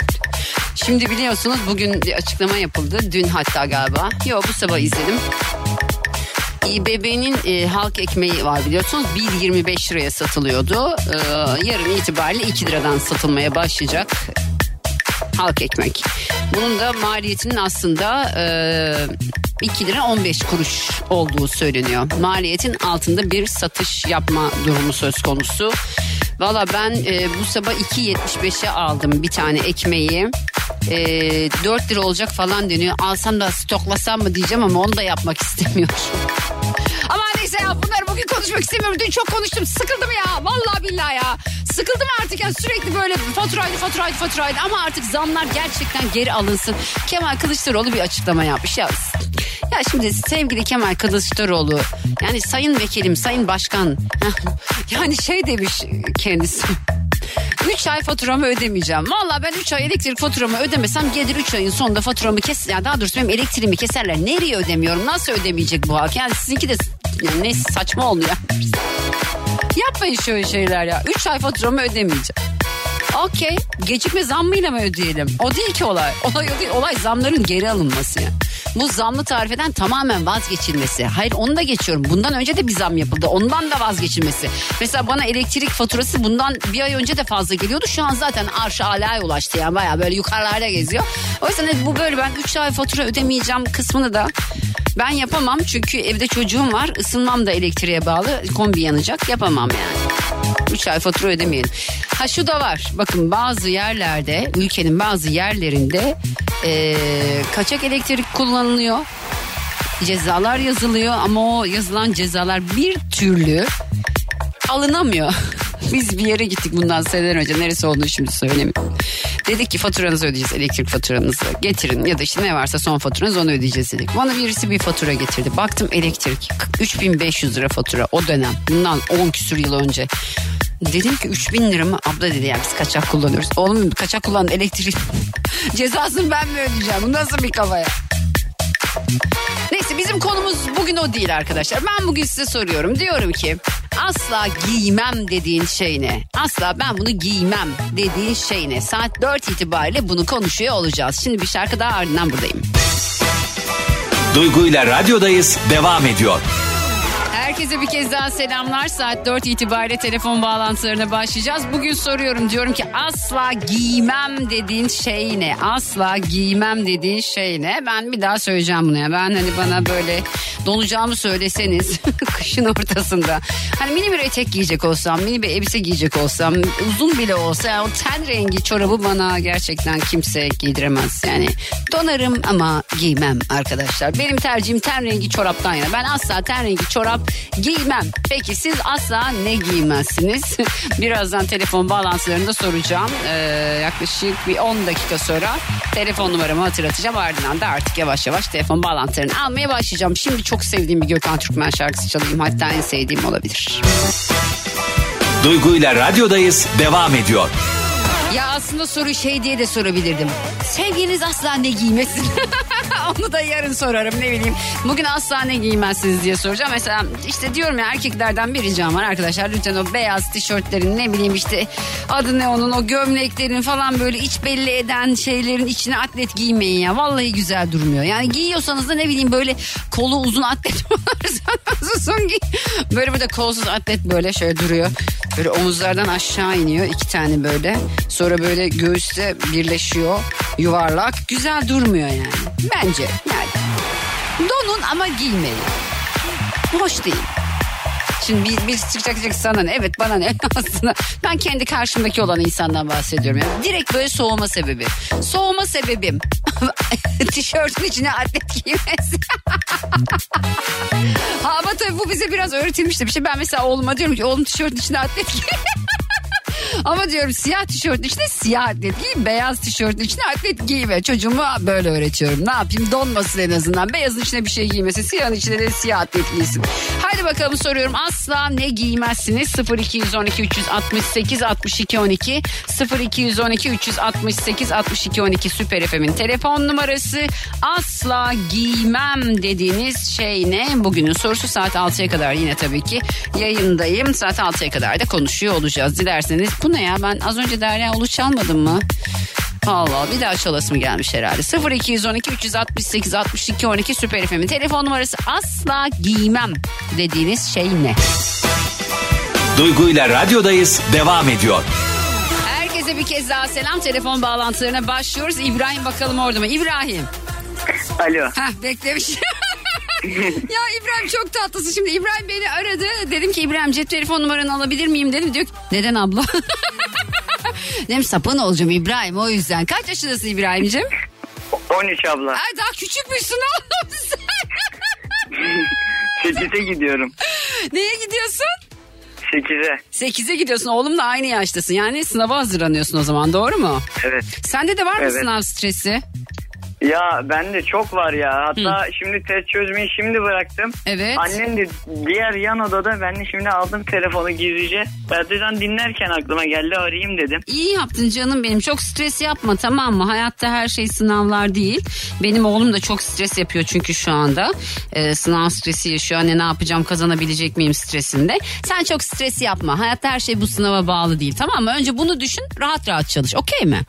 Şimdi biliyorsunuz bugün açıklama yapıldı. Dün hatta galiba. Yok bu sabah izledim. İBB'nin e, halk ekmeği var biliyorsunuz 1.25 liraya satılıyordu. E, yarın itibariyle 2 liradan satılmaya başlayacak halk ekmek. Bunun da maliyetinin aslında e, 2 lira 15 kuruş olduğu söyleniyor. Maliyetin altında bir satış yapma durumu söz konusu. Valla ben e, bu sabah 2.75'e aldım bir tane ekmeği. E, 4 lira olacak falan deniyor. Alsam da stoklasam mı diyeceğim ama onu da yapmak istemiyorum. Ama neyse ya bunları bugün konuşmak istemiyorum. Dün çok konuştum. Sıkıldım ya. Vallahi billahi ya. Sıkıldım artık ya sürekli böyle faturaydı faturaydı faturaydı ama artık zamlar gerçekten geri alınsın. Kemal Kılıçdaroğlu bir açıklama yapmış ya. Ya şimdi sevgili Kemal Kılıçdaroğlu yani sayın vekilim sayın başkan yani şey demiş kendisi. 3 ay faturamı ödemeyeceğim. Valla ben 3 ay elektrik faturamı ödemesem gelir 3 ayın sonunda faturamı kes. Yani daha doğrusu benim elektriğimi keserler. Nereye ödemiyorum? Nasıl ödemeyecek bu halk? Yani sizinki de yani neyse saçma oluyor. Yapmayın şöyle şeyler ya. 3 ay faturamı ödemeyeceğim. Okey. Gecikme zammıyla mı ödeyelim? O değil ki olay. Olay o değil. Olay zamların geri alınması. Bu zamlı tarifeden tamamen vazgeçilmesi. Hayır onu da geçiyorum. Bundan önce de bir zam yapıldı. Ondan da vazgeçilmesi. Mesela bana elektrik faturası bundan bir ay önce de fazla geliyordu. Şu an zaten arş alaya ulaştı yani. Baya böyle yukarılarda geziyor. O yüzden de bu böyle ben 3 ay fatura ödemeyeceğim kısmını da ben yapamam. Çünkü evde çocuğum var. Isınmam da elektriğe bağlı. Kombi yanacak. Yapamam yani. 3 ay fatura ödemeyelim. Ha şu da var. Bakın bazı yerlerde ülkenin bazı yerlerinde eee, kaçak elektrik kullanılıyor. Cezalar yazılıyor ama o yazılan cezalar bir türlü alınamıyor. Biz bir yere gittik bundan seneler önce. Neresi olduğunu şimdi söylemiyorum. Dedik ki faturanızı ödeyeceğiz elektrik faturanızı getirin ya da işte ne varsa son faturanız onu ödeyeceğiz dedik. Bana birisi bir fatura getirdi. Baktım elektrik 3500 lira fatura o dönem bundan 10 küsür yıl önce. Dedim ki 3000 lira mı? Abla dedi ya biz kaçak kullanıyoruz. Oğlum kaçak kullanan elektrik cezasını ben mi ödeyeceğim? Bu nasıl bir kafaya? Neyse bizim konumuz bugün o değil arkadaşlar. Ben bugün size soruyorum. Diyorum ki asla giymem dediğin şey ne? Asla ben bunu giymem dediğin şey ne? Saat 4 itibariyle bunu konuşuyor olacağız. Şimdi bir şarkı daha ardından buradayım. Duygu ile radyodayız devam ediyor. Herkese bir kez daha selamlar. Saat 4 itibariyle telefon bağlantılarına başlayacağız. Bugün soruyorum diyorum ki asla giymem dediğin şey ne? Asla giymem dediğin şey ne? Ben bir daha söyleyeceğim bunu ya. Ben hani bana böyle donacağımı söyleseniz kışın ortasında. Hani mini bir etek giyecek olsam, mini bir elbise giyecek olsam, uzun bile olsa yani o ten rengi çorabı bana gerçekten kimse giydiremez. Yani donarım ama giymem arkadaşlar. Benim tercihim ten rengi çoraptan yana. Ben asla ten rengi çorap giymem. Peki siz asla ne giymezsiniz? Birazdan telefon bağlantılarında soracağım. Ee, yaklaşık bir 10 dakika sonra telefon numaramı hatırlatacağım. Ardından da artık yavaş yavaş telefon bağlantılarını almaya başlayacağım. Şimdi çok sevdiğim bir Gökhan Türkmen şarkısı çalayım. Hatta en sevdiğim olabilir. Duygu ile radyodayız devam ediyor. Ya aslında soru şey diye de sorabilirdim. Sevgiliniz asla ne giymesin? Onu da yarın sorarım ne bileyim. Bugün asla ne giymezsiniz diye soracağım. Mesela işte diyorum ya erkeklerden bir ricam var arkadaşlar. Lütfen o beyaz tişörtlerin ne bileyim işte adı ne onun o gömleklerin falan böyle iç belli eden şeylerin içine atlet giymeyin ya. Vallahi güzel durmuyor. Yani giyiyorsanız da ne bileyim böyle kolu uzun atlet uzun giy. Böyle bir de kolsuz atlet böyle şöyle duruyor. Böyle omuzlardan aşağı iniyor iki tane böyle. Sonra böyle göğüste birleşiyor yuvarlak. Güzel durmuyor yani. Bence yani. Donun ama giymeyin. Hoş değil. Şimdi bir, bir çıkacak diyecek sana ne? Evet bana ne? Aslında ben kendi karşımdaki olan insandan bahsediyorum. Yani direkt böyle soğuma sebebi. Soğuma sebebim. Tişörtün içine atlet giymesi. ha ama tabii bu bize biraz öğretilmiş de bir şey. Ben mesela oğluma diyorum ki oğlum tişörtün içine atlet giy. Ama diyorum siyah tişörtün içine siyah atlet giy. Beyaz tişörtün içine atlet giyme. Çocuğuma böyle öğretiyorum. Ne yapayım donmasın en azından. Beyazın içine bir şey giymesin. Siyahın içine de siyah atlet giysin. Haydi bakalım soruyorum. Asla ne giymezsiniz? 0212 368 62 12 0212 368 62 12 Süper FM'in telefon numarası. Asla giymem dediğiniz şey ne? Bugünün sorusu saat 6'ya kadar yine tabii ki yayındayım. Saat 6'ya kadar da konuşuyor olacağız. Dilerseniz bu ne ya ben az önce Derya Ulu çalmadım mı? Allah bir daha çalasım gelmiş herhalde. 0212 368 62 12 Süper FM'in telefon numarası asla giymem dediğiniz şey ne? Duygu ile radyodayız devam ediyor. Herkese bir kez daha selam. Telefon bağlantılarına başlıyoruz. İbrahim bakalım orada mı? İbrahim. Alo. Hah beklemiş. ya İbrahim çok tatlısın. Şimdi İbrahim beni aradı. Dedim ki İbrahim cep telefon numaranı alabilir miyim dedim. Diyor ki neden abla? dedim sapın olacağım İbrahim o yüzden. Kaç yaşındasın İbrahim'cim? 13 abla. Ay daha küçükmüşsün oğlum sen. 8'e gidiyorum. Neye gidiyorsun? 8'e. 8'e gidiyorsun. Oğlumla aynı yaştasın. Yani sınava hazırlanıyorsun o zaman doğru mu? Evet. Sende de var mı Evet. sınav stresi? Ya bende çok var ya. Hatta şimdi test çözmeyi şimdi bıraktım. Evet. Annem de diğer yan odada. Ben de şimdi aldım telefonu gizlice. Radyodan dinlerken aklıma geldi arayayım dedim. İyi yaptın canım benim. Çok stres yapma tamam mı? Hayatta her şey sınavlar değil. Benim oğlum da çok stres yapıyor çünkü şu anda. Ee, sınav stresi yaşıyor. Anne ne yapacağım kazanabilecek miyim stresinde. Sen çok stres yapma. Hayatta her şey bu sınava bağlı değil tamam mı? Önce bunu düşün rahat rahat çalış okey mi?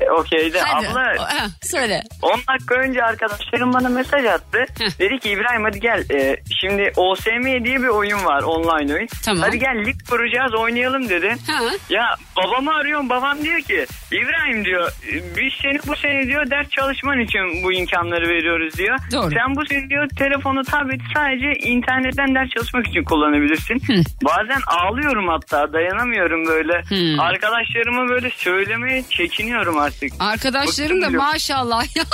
E, Okey de Hadi. abla Ha, söyle. 10 dakika önce arkadaşlarım bana mesaj attı. Dedi ki İbrahim hadi gel. E, şimdi OSM diye bir oyun var online oyun. Tamam. Hadi gel lig kuracağız oynayalım dedi. Ya babamı arıyorum babam diyor ki İbrahim diyor biz seni bu sene diyor ders çalışman için bu imkanları veriyoruz diyor. Doğru. Sen bu sene diyor telefonu tableti sadece internetten ders çalışmak için kullanabilirsin. Bazen ağlıyorum hatta dayanamıyorum böyle. Arkadaşlarıma böyle söylemeye çekiniyorum artık. Arkadaşlarım da maşallah ya.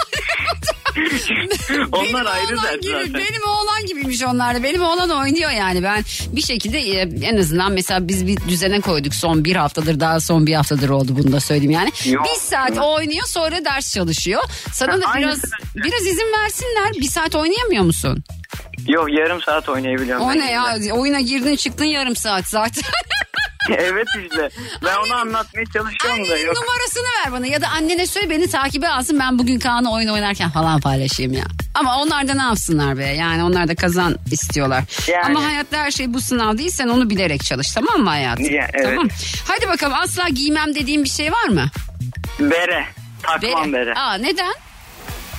Onlar ayrı oğlan dert gibi, zaten. Benim oğlan gibiymiş onlar da. Benim oğlan oynuyor yani. Ben bir şekilde e, en azından mesela biz bir düzene koyduk son bir haftadır daha son bir haftadır oldu bunu da söyleyeyim yani. Yok. Bir saat oynuyor sonra ders çalışıyor. Sana da biraz biraz izin versinler. Bir saat oynayamıyor musun? Yok yarım saat oynayabiliyorum. O ne ya? Oyuna girdin çıktın yarım saat zaten. evet işte. Ben onu anlatmaya çalışıyorum da yok. Numarasını ver bana ya da annene söyle beni takibe alsın ben bugün Kaan'ı oyun oynarken falan paylaşayım ya. Ama onlar da ne yapsınlar be yani onlar da kazan istiyorlar. Yani. Ama hayatta her şey bu sınav değil sen onu bilerek çalış tamam mı hayatım? Ya, evet. Tamam. Hadi bakalım asla giymem dediğim bir şey var mı? Bere. Takmam bere. Aa neden?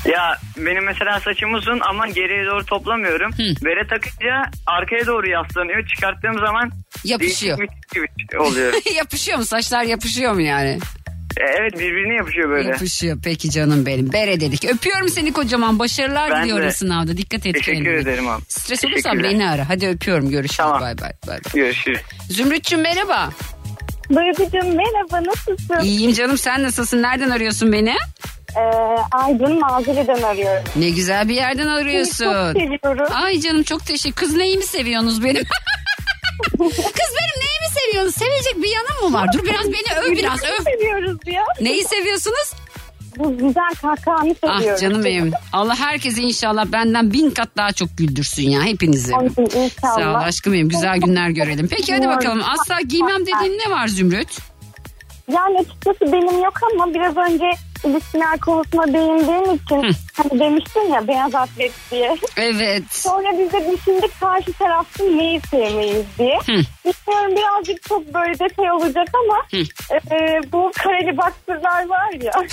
Ya benim mesela saçım uzun ama geriye doğru toplamıyorum. Bere takınca arkaya doğru yaslanıyor. Çıkarttığım zaman Yapışıyor. gibi oluyor. yapışıyor mu saçlar yapışıyor mu yani? E, evet birbirine yapışıyor böyle. Yapışıyor peki canım benim. Bere dedik. Öpüyorum seni kocaman. Başarılar Ben diliyorum de. sınavda. Dikkat et Teşekkür kendine. ederim abi. Stres olursan beni ara. Hadi öpüyorum. Görüşürüz. Bay bay. bay bay. Görüşürüz. Zümrüt'cüğüm merhaba. Duygucuğum merhaba nasılsın? İyiyim canım sen nasılsın? Nereden arıyorsun beni? Ee, Aydın Malzere'den arıyorum. Ne güzel bir yerden arıyorsun. Seni çok seviyorum. Ay canım çok teşekkür. Kız neyimi seviyorsunuz benim? Kız benim neyimi seviyorsunuz? Sevecek bir yanım mı var? Dur biraz beni öv biraz öv. seviyoruz ya. Neyi seviyorsunuz? Bu güzel kahkahanı seviyoruz. Ah canım benim. Allah herkesi inşallah benden bin kat daha çok güldürsün ya hepinizi. İnşallah. Sağ ol aşkım benim. Güzel günler görelim. Peki hadi bakalım. Asla giymem dediğin ne var Zümrüt? Yani açıkçası benim yok ama biraz önce ilişkiler konusuna değindiğim için hani demiştin ya beyaz atlet diye. Evet. Sonra biz de düşündük karşı tarafın neyi sevmeyiz diye. Bilmiyorum birazcık çok böyle detay olacak ama e, bu kareli baksırlar var ya.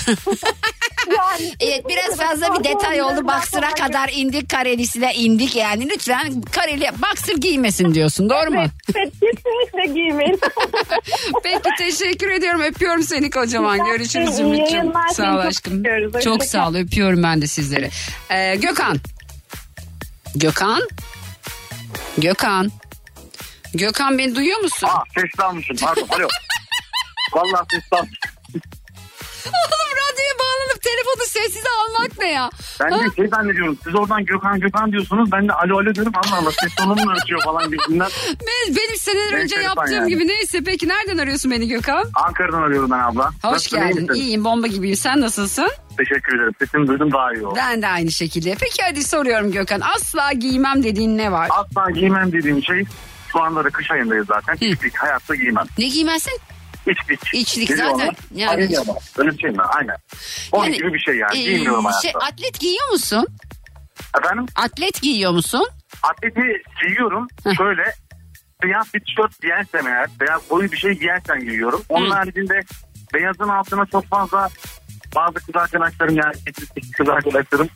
yani, Evet biraz fazla bir detay oldu. Baksıra kadar indik karelisine indik yani. Lütfen kareli baksır giymesin diyorsun. Doğru mu? Evet kesinlikle giymeyin. Peki teşekkür ediyorum. Öpüyorum seni kocaman. Görüşürüz yayınlar. Sağ ol çok aşkım. Çok kal. sağ ol. Öpüyorum ben de sizleri. Ee, Gökhan. Gökhan. Gökhan. Gökhan beni duyuyor musun? Aa seslenmişim pardon alo. Vallahi seslenmişim. Oğlum radyoya bağlanıp telefonu sessize almak ne ya? Ben de şey zannediyorum. Siz oradan Gökhan Gökhan diyorsunuz. Ben de alo alo diyorum. Allah Allah ses tonum mu ötüyor falan gibisinden. Ben, benim seneler Ben önce yaptığım yani. gibi neyse. Peki nereden arıyorsun beni Gökhan? Ankara'dan arıyorum ben abla. Hoş Nasılsın, iyi geldin. misin? İyiyim bomba gibiyim. Sen nasılsın? Teşekkür ederim. Sesini duydum daha iyi oldu. Ben de aynı şekilde. Peki hadi soruyorum Gökhan. Asla giymem dediğin ne var? Asla giymem dediğim şey şu anda da kış ayındayız zaten. İçlik hayatta giymem. Ne giymezsin? İçlik. İçlik Biliyor zaten. Yani- Aynen ama. Öyle bir şey mi? Aynen. Onun Yani, gibi bir şey yani. Ee, Giymiyorum hayatta. şey, atlet giyiyor musun? Efendim? Atlet giyiyor musun? Atleti giyiyorum. Şöyle beyaz bir tişört giyersem eğer veya koyu bir şey giyersem giyiyorum. Onun haricinde beyazın altına çok fazla bazı kız arkadaşlarım yani kız arkadaşlarım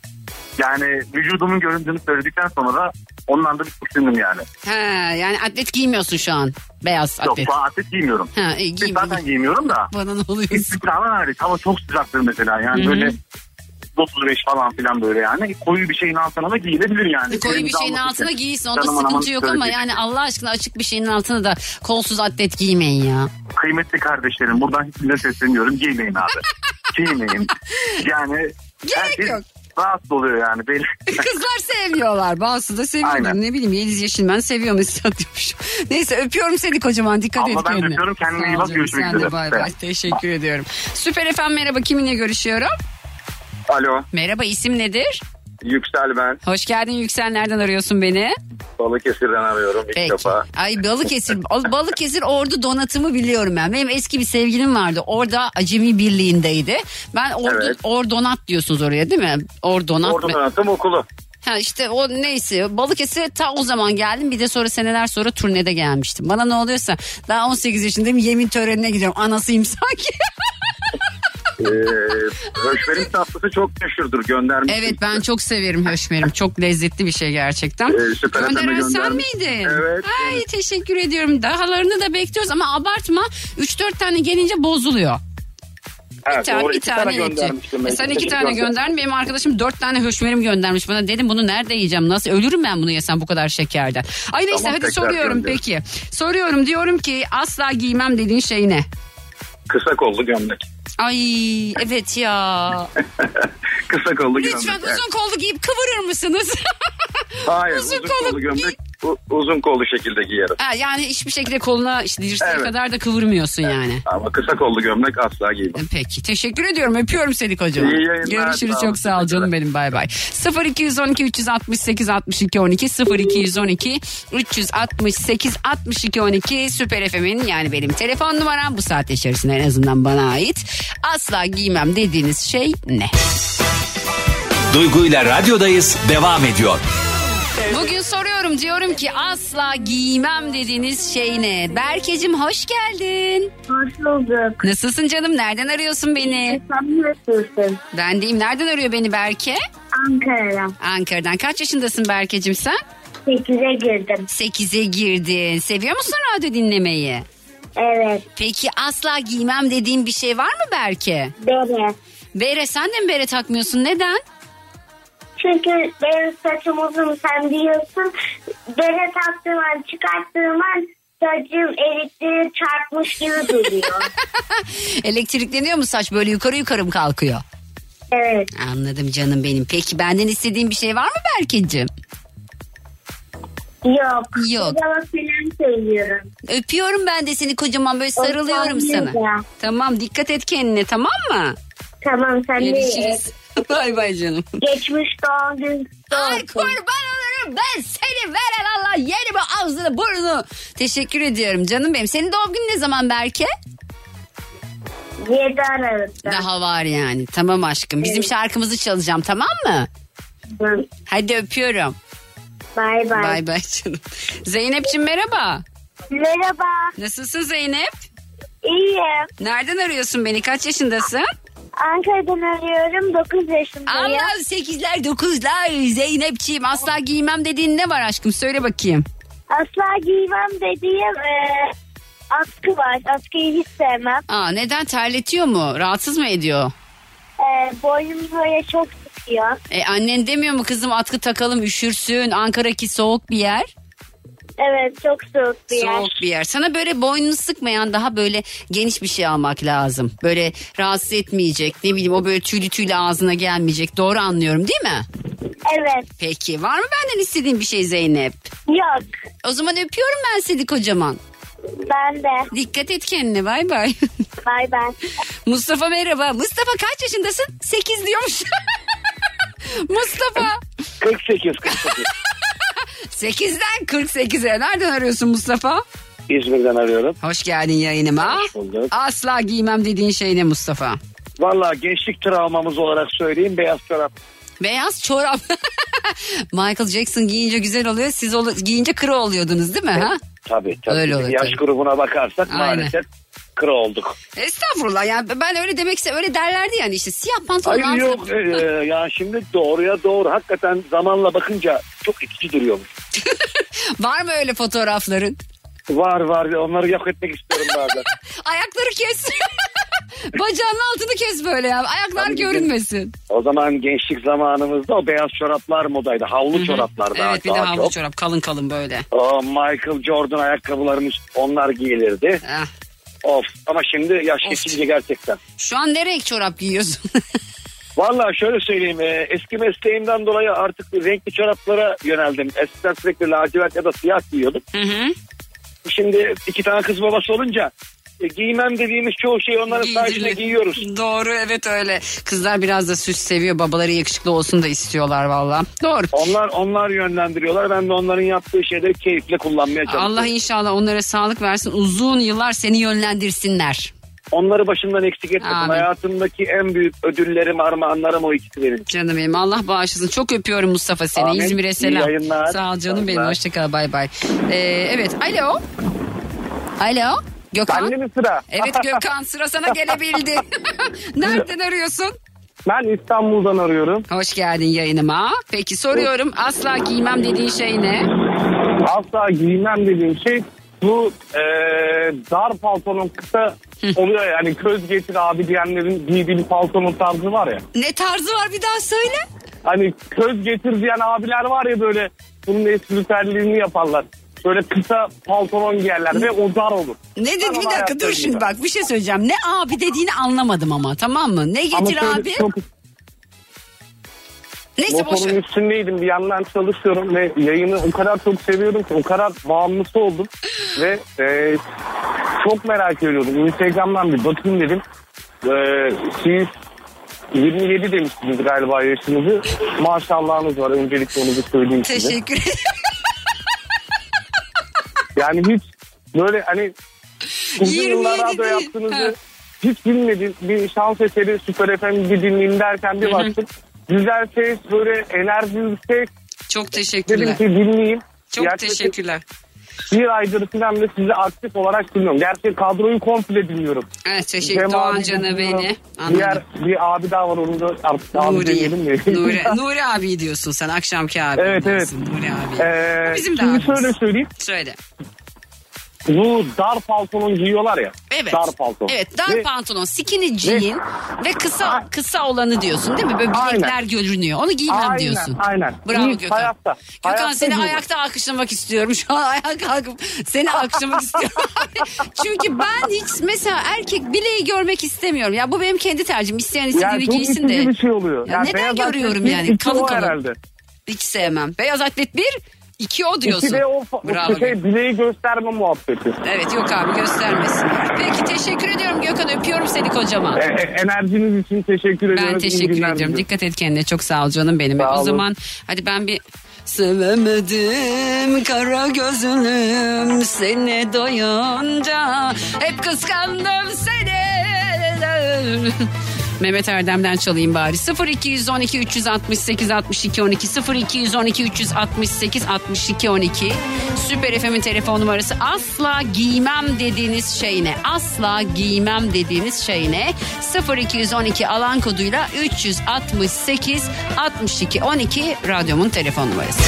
yani vücudumun göründüğünü söyledikten sonra da ondan da bir tiksindim yani. He, yani atlet giymiyorsun şu an. Beyaz Yok atlet. şu an atlet giymiyorum. Ha, Biz giyme, zaten giymiyorum da. Bana ne oluyor? İstikrarlar hariç hava çok sıcaktır mesela yani Hı hı. böyle 35 falan filan böyle yani. Koyu bir şeyin altına da giyilebilir yani. Koyu bir şeyin altına için. giysin onda Canım sıkıntı yok ama yani Allah aşkına açık bir şeyin altına da kolsuz atlet giymeyin ya. Kıymetli kardeşlerim buradan hepinize sesleniyorum. Giymeyin abi. Giymeyin. Yani herkes yok. rahatsız oluyor yani. Belli. Kızlar sevmiyorlar. Bazısı da. Aynen. Ne bileyim Yeliz Yeşilmen seviyor Mesut diyormuş. Neyse öpüyorum seni kocaman. Dikkat Abla et ben kendine. öpüyorum. Kendine iyi bak. Görüşmek Sen de üzere. bay bay. Evet. Teşekkür ediyorum. Süper efendim merhaba. Kiminle görüşüyorum? Alo. Merhaba isim nedir? Yüksel ben. Hoş geldin Yüksel. Nereden arıyorsun beni? Balıkesir'den arıyorum ilk Peki. defa. Ay Balıkesir. Balıkesir Ordu donatımı biliyorum ben. Benim eski bir sevgilim vardı. Orada Acemi Birliği'ndeydi. Ben Ordu, Evet. Ordonat diyorsunuz oraya değil mi? Ordonat. Ordu? Donatım Okulu. Ha işte o neyse Balıkesir'e ta o zaman geldim bir de sonra seneler sonra turnede gelmiştim. Bana ne oluyorsa daha 18 yaşındayım yemin törenine gidiyorum anasıyım sanki. Ee, Höşmerin tatlısı çok meşhurdur göndermiş. evet ben çok severim höşmerim çok lezzetli bir şey gerçekten. Ee, Süper Gönderen sen miydin? Evet. Ay teşekkür ediyorum dahalarını da bekliyoruz ama abartma 3-4 tane gelince bozuluyor. Evet, Bir tane, doğru, bir tane göndermiştim. E sen iki tane gönderdin. Benim arkadaşım dört tane höşmerim göndermiş bana. Dedim bunu nerede yiyeceğim? Nasıl ölürüm ben bunu yesem bu kadar şekerden. Ay neyse Tamam, hadi soruyorum gönder. peki. Soruyorum diyorum ki asla giymem dediğin şey ne? Kısa kollu gömlek. Ay evet ya. Kısa kollu gömlek. Lütfen uzun kollu giyip kıvırır mısınız? Hayır uzun uzun, kollu kollu gömlek u- uzun kollu şekilde giyerim. ha, yani hiçbir şekilde koluna işte dirseğe Evet. kadar da kıvırmıyorsun yani. Ama kısa kollu gömlek asla giymem. Peki teşekkür ediyorum öpüyorum seni kocaman. İyi yayınlar, Görüşürüz sağ çok sağ ol canım benim bay bay. 0212 368 62 12 0212 368 62 12 Süper FM'in yani benim telefon numaram bu saat içerisinde en azından bana ait. Asla giymem dediğiniz şey ne? Duygu ile radyodayız devam ediyor. Soruyorum diyorum ki asla giymem dediğiniz şey ne? Berkecim hoş geldin. Hoş bulduk. Nasılsın canım? Nereden arıyorsun beni? Sen nasılsın? Ben deyim. Nereden arıyor beni Berke? Ankara'dan. Ankara'dan. Kaç yaşındasın Berkecim sen? 8'e girdim. 8'e girdin. Seviyor musun radyo dinlemeyi? Evet. Peki asla giymem dediğin bir şey var mı Berke? Bere. Bere sen de mi bere takmıyorsun? Neden? Çünkü benim saçım uzun sen biliyorsun. Bere taktığım an çıkarttığım an saçım elektriğe çarpmış gibi duruyor. Elektrikleniyor mu saç böyle yukarı yukarı mı kalkıyor? Evet. Anladım canım benim. Peki benden istediğin bir şey var mı Berke'cim? Yok. Yok. Babama falan söylüyorum. Öpüyorum ben de seni kocaman böyle sarılıyorum sarılıyor sana. ya. Tamam dikkat et kendine tamam mı? Tamam sen de Görüşürüz. bay bay canım. geçmiş doğum gün. Ay kurban olurum ben seni veren Allah yeni bu ağzını burnunu. Teşekkür ediyorum canım benim. Senin doğum günün ne zaman Berke? 7 Aralık'ta. Daha var yani. Tamam aşkım. Bizim şarkımızı çalacağım tamam mı? Hı. Hadi öpüyorum. Bay bay. Bay bay canım. Zeynep'ciğim merhaba. Merhaba. Nasılsın Zeynep? İyiyim. Nereden arıyorsun beni? Kaç yaşındasın? Ankara'dan arıyorum. 9 yaşındayım. Allah sekizler dokuzlar Zeynep'ciğim asla giymem dediğin ne var aşkım söyle bakayım. Asla giymem dediğim e, askı var. Askıyı hiç sevmem. Aa, neden terletiyor mu? Rahatsız mı ediyor? E, boynum böyle çok sıkıyor. E, annen demiyor mu kızım atkı takalım üşürsün Ankara'ki soğuk bir yer. Evet çok soğuk bir yer. Soğuk bir yer. Sana böyle boynunu sıkmayan daha böyle geniş bir şey almak lazım. Böyle rahatsız etmeyecek. Ne bileyim o böyle tüylü tüylü ağzına gelmeyecek. Doğru anlıyorum değil mi? Evet. Peki var mı benden istediğin bir şey Zeynep? Yok. O zaman öpüyorum ben seni kocaman. Ben de. Dikkat et kendine bay bay. Bay bay. Mustafa merhaba. Mustafa kaç yaşındasın? 8 diyormuş. Mustafa. 48 48. 8'den 48'e. Nereden arıyorsun Mustafa? İzmir'den arıyorum. Hoş geldin yayınıma. Hoş bulduk. Asla giymem dediğin şey ne Mustafa? Valla gençlik travmamız olarak söyleyeyim beyaz çorap. Beyaz çorap. Michael Jackson giyince güzel oluyor. Siz giyince kırı oluyordunuz değil mi? Ha? Tabii tabii. Öyle oluyor yaş tabii. grubuna bakarsak Aynen. maalesef kıra olduk. Estağfurullah yani ben öyle demek ise öyle derlerdi yani işte siyah pantolon Hayır yok e, ya şimdi doğruya doğru hakikaten zamanla bakınca çok itici duruyormuş. Var mı öyle fotoğrafların? Var var onları yok etmek istiyorum bazen. Ayakları kes. Bacağının altını kes böyle ya. Ayaklar görünmesin. O zaman gençlik zamanımızda o beyaz çoraplar modaydı. Havlu çoraplar daha, Evet bir de daha havlu çok. çorap kalın kalın böyle. O Michael Jordan ayakkabılarımız onlar giyilirdi. Ah. Of ama şimdi yaş geçince gerçekten. Şu an ne renk çorap giyiyorsun? Vallahi şöyle söyleyeyim e, eski mesleğimden dolayı artık renkli çoraplara yöneldim. Eskiden sürekli lacivert ya da siyah giyiyordum. Şimdi iki tane kız babası olunca giymem dediğimiz çoğu şeyi onların sayesinde giyiyoruz. Doğru evet öyle. Kızlar biraz da süs seviyor. Babaları yakışıklı olsun da istiyorlar valla. Doğru. Onlar onlar yönlendiriyorlar. Ben de onların yaptığı şeyleri keyifle kullanmaya çalışıyorum. Allah inşallah onlara sağlık versin. Uzun yıllar seni yönlendirsinler. Onları başımdan eksik etmesin. Amin. Hayatımdaki en büyük ödüllerim, armağanlarım o ikisi benim. Canım benim Allah bağışlasın. Çok öpüyorum Mustafa seni. Amin. İzmir'e İyi selam. yayınlar. Sağ ol canım benim. Yayınlar. Hoşçakal bay bay. Ee, evet alo. Alo. Gökhan. Bende mi sıra? Evet Gökhan sıra sana gelebildi. Nereden arıyorsun? Ben İstanbul'dan arıyorum. Hoş geldin yayınıma. Peki soruyorum asla giymem dediğin şey ne? Asla giymem dediğim şey bu e, dar paltonun kısa oluyor yani köz getir abi diyenlerin giydiği bir paltonun tarzı var ya. Ne tarzı var bir daha söyle. Hani köz getir diyen abiler var ya böyle bunun espriterliğini yaparlar. Böyle kısa paltonon giyerler ve o dar olur. Ne dedi bir dakika dur şimdi bak bir şey söyleyeceğim. Ne abi dediğini anlamadım ama tamam mı? Ne Ama getir şöyle abi? çok- Neyse boş Motorun ver. üstündeydim bir yandan çalışıyorum ve yayını o kadar çok seviyorum ki o kadar bağımlısı oldum ve e, çok merak ediyordum. Instagram'dan bir bakayım dedim. E, siz 27 demiştiniz galiba yaşınızı. Maşallahınız var öncelikle onu bir söyleyeyim size. Teşekkür ederim. Yani hiç böyle hani uzun 27 yıllar radyo yaptığınızı hiç bilmedim. Bir şans eseri Süper FM'de dinleyeyim derken bir baktım. Güzel ses böyle enerjili ses. Çok Dedim teşekkürler. ki dinleyeyim. Çok Yaklaşık teşekkürler. Bir aydır falan da sizi aktif olarak dinliyorum. Gerçi kadroyu komple dinliyorum. Evet teşekkür Cem Doğan dinliyorum. beni. Anladım. Diğer bir abi daha var onu da artık abi demeyelim mi? Nuri. Nuri. Abi diyorsun sen akşamki abi. Evet, evet. Nuri abi. Ee, bizim de şimdi abimiz. şöyle söyleyeyim. Söyle. Bu dar paltonun giyiyorlar ya. Evet. Dar palton. Evet dar Ve- pantolon, skinny jean ve kısa kısa olanı diyorsun değil mi? Böyle Aynen. bilekler görünüyor. Onu giymem Aynen, diyorsun. aynen. Bravo Hiç Gökhan. hayatta. Gökhan Hayatta seni giymem. ayakta alkışlamak istiyorum. Şu an ayağa kalkıp seni alkışlamak istiyorum. Çünkü ben hiç mesela erkek bileği görmek istemiyorum. Ya bu benim kendi tercihim. İsteyen istediğini Yani giysin de. bir şey oluyor. Ya Yani neden görüyorum yani? Kalın kalın. herhalde. Hiç sevmem. Beyaz atlet bir, iki o diyorsun. İki de o, Bravo. şey, bileği gösterme muhabbeti. Evet yok abi göstermesin. Peki teşekkür ediyorum Gökhan öpüyorum seni kocaman. E, e, enerjiniz için teşekkür ediyorum. Ben teşekkür ediyorum. diliyorum. Dikkat et kendine. Çok sağ ol canım benim. Sağ o olun. zaman hadi ben bir Sevemedim kara gözlüm seni doyunca hep kıskandım seni. Mehmet Erdem'den çalayım bari. 0212 368 62 12 0212 368 62 12 Süper FM'in telefon numarası. Asla giymem dediğiniz şey ne? Asla giymem dediğiniz şey ne? 0212 alan koduyla 368 62 12 radyomun telefon numarası.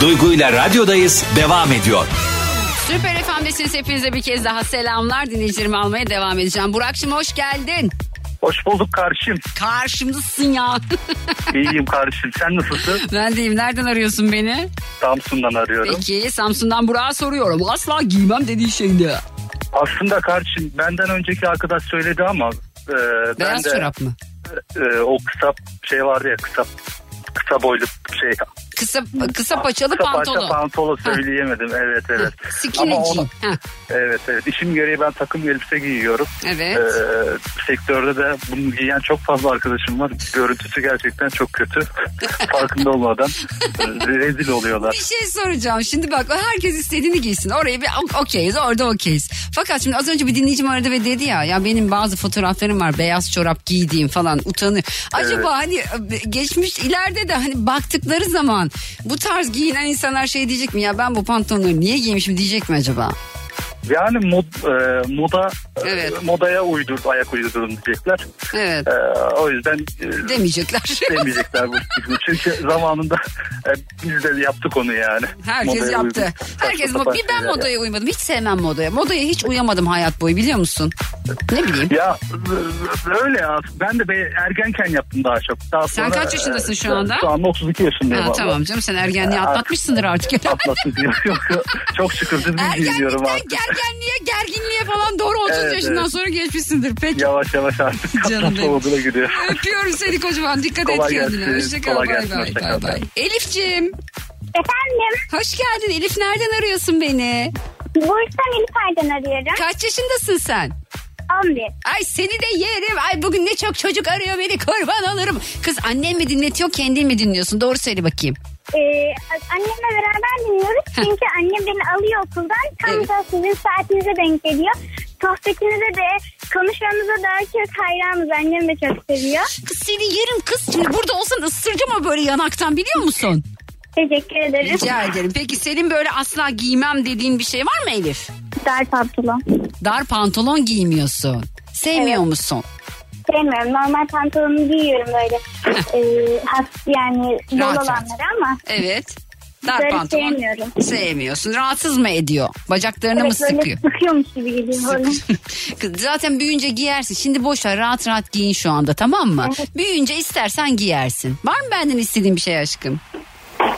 Duygu ile radyodayız devam ediyor. Süper FM'desiniz hepinize bir kez daha selamlar. Dinleyicilerimi almaya devam edeceğim. Burak'cığım hoş geldin. Hoş bulduk kardeşim. Karşımdasın ya. İyiyim kardeşim. Sen nasılsın? ben deyim. Nereden arıyorsun beni? Samsun'dan arıyorum. Peki Samsun'dan Burak'a soruyorum. Asla giymem dediği şey ne? Aslında kardeşim benden önceki arkadaş söyledi ama e, ben Beyaz de çorap mı? e, o kısa şey vardı ya kısa kısa boylu şey Kısa kısa paçalı kısa pantolon. parça pantolon söyleyemedim. Evet evet. Skinny Ama onu- jean. Ha, Evet evet. İşim gereği ben takım elbise giyiyorum. Evet. Ee, sektörde de bunu giyen çok fazla arkadaşım var. Görüntüsü gerçekten çok kötü. Farkında olmadan e, rezil oluyorlar. Bir şey soracağım. Şimdi bak herkes istediğini giysin. Orayı bir ok- okeyiz orada okeyiz. Fakat şimdi az önce bir dinleyicim aradı ve dedi ya ya benim bazı fotoğraflarım var beyaz çorap giydiğim falan utanıyor. Acaba hani geçmiş ileride de hani baktıkları zaman bu tarz giyinen insanlar şey diyecek mi ya ben bu pantolonları niye giymişim diyecek mi acaba? Yani mod, e, moda e, Evet. modaya uydur, ayak uydurun diyecekler. Evet. E, o yüzden e, Demeyecekler. demeyecekler bu. Çünkü zamanında e, biz de yaptık onu yani. Herkes Modaya yaptı. uygun. Herkes mo- bir ben modaya uymadım. Hiç sevmem modaya. Modaya hiç uyamadım hayat boyu biliyor musun? Ne bileyim. Ya öyle ya. Ben de be- ergenken yaptım daha çok. Daha Sen sonra, kaç yaşındasın şu e, anda? Şu anda 32 yaşındayım. Ha, tamam canım sen ergenliği atlatmışsındır artık. Atlattık. yok, yok, yok. Çok şükür düzgün giyiniyorum Ergenlikten artık. gergenliğe, gerginliğe falan doğru 30 Evet, yaşından evet. sonra geçmişsindir. Peki. Yavaş yavaş artık Canım benim. gidiyor. Öpüyorum seni kocaman. Dikkat Kolay et kendine. Hoşçakal. Bay bay. bay. Elif'ciğim. Efendim? Hoş geldin. Elif nereden arıyorsun beni? Bursa'dan Elifay'dan arıyorum. Kaç yaşındasın sen? 11. Ay seni de yerim. Ay bugün ne çok çocuk arıyor beni kurban olurum. Kız annen mi dinletiyor kendin mi dinliyorsun? Doğru söyle bakayım. Ee, annemle beraber dinliyoruz. Çünkü annem beni alıyor okuldan. Tam da sizin saatinize denk geliyor. Sohbetinize de konuşmamıza da çok hayranız. Annem de çok seviyor. Kız seni yerim kız. Şimdi burada olsan ısıracağım ama böyle yanaktan biliyor musun? Teşekkür ederim. Rica ederim. Peki senin böyle asla giymem dediğin bir şey var mı Elif? Dar pantolon. Dar pantolon giymiyorsun. Sevmiyor Evet. musun? Sevmiyorum. Normal pantolonumu giyiyorum böyle. ee, has, yani bol Rahat rahat. olanları ama. Evet. Dar Böyle pantolon sevmiyorum. sevmiyorsun. Rahatsız mı ediyor? Bacaklarını mı Evet böyle sıkıyor? sıkıyormuş gibi geliyor. Böyle. Kız Zaten büyüyünce giyersin. Şimdi boş ver rahat rahat giyin şu anda tamam mı? Büyüyünce istersen giyersin. Var mı benden istediğin bir şey aşkım?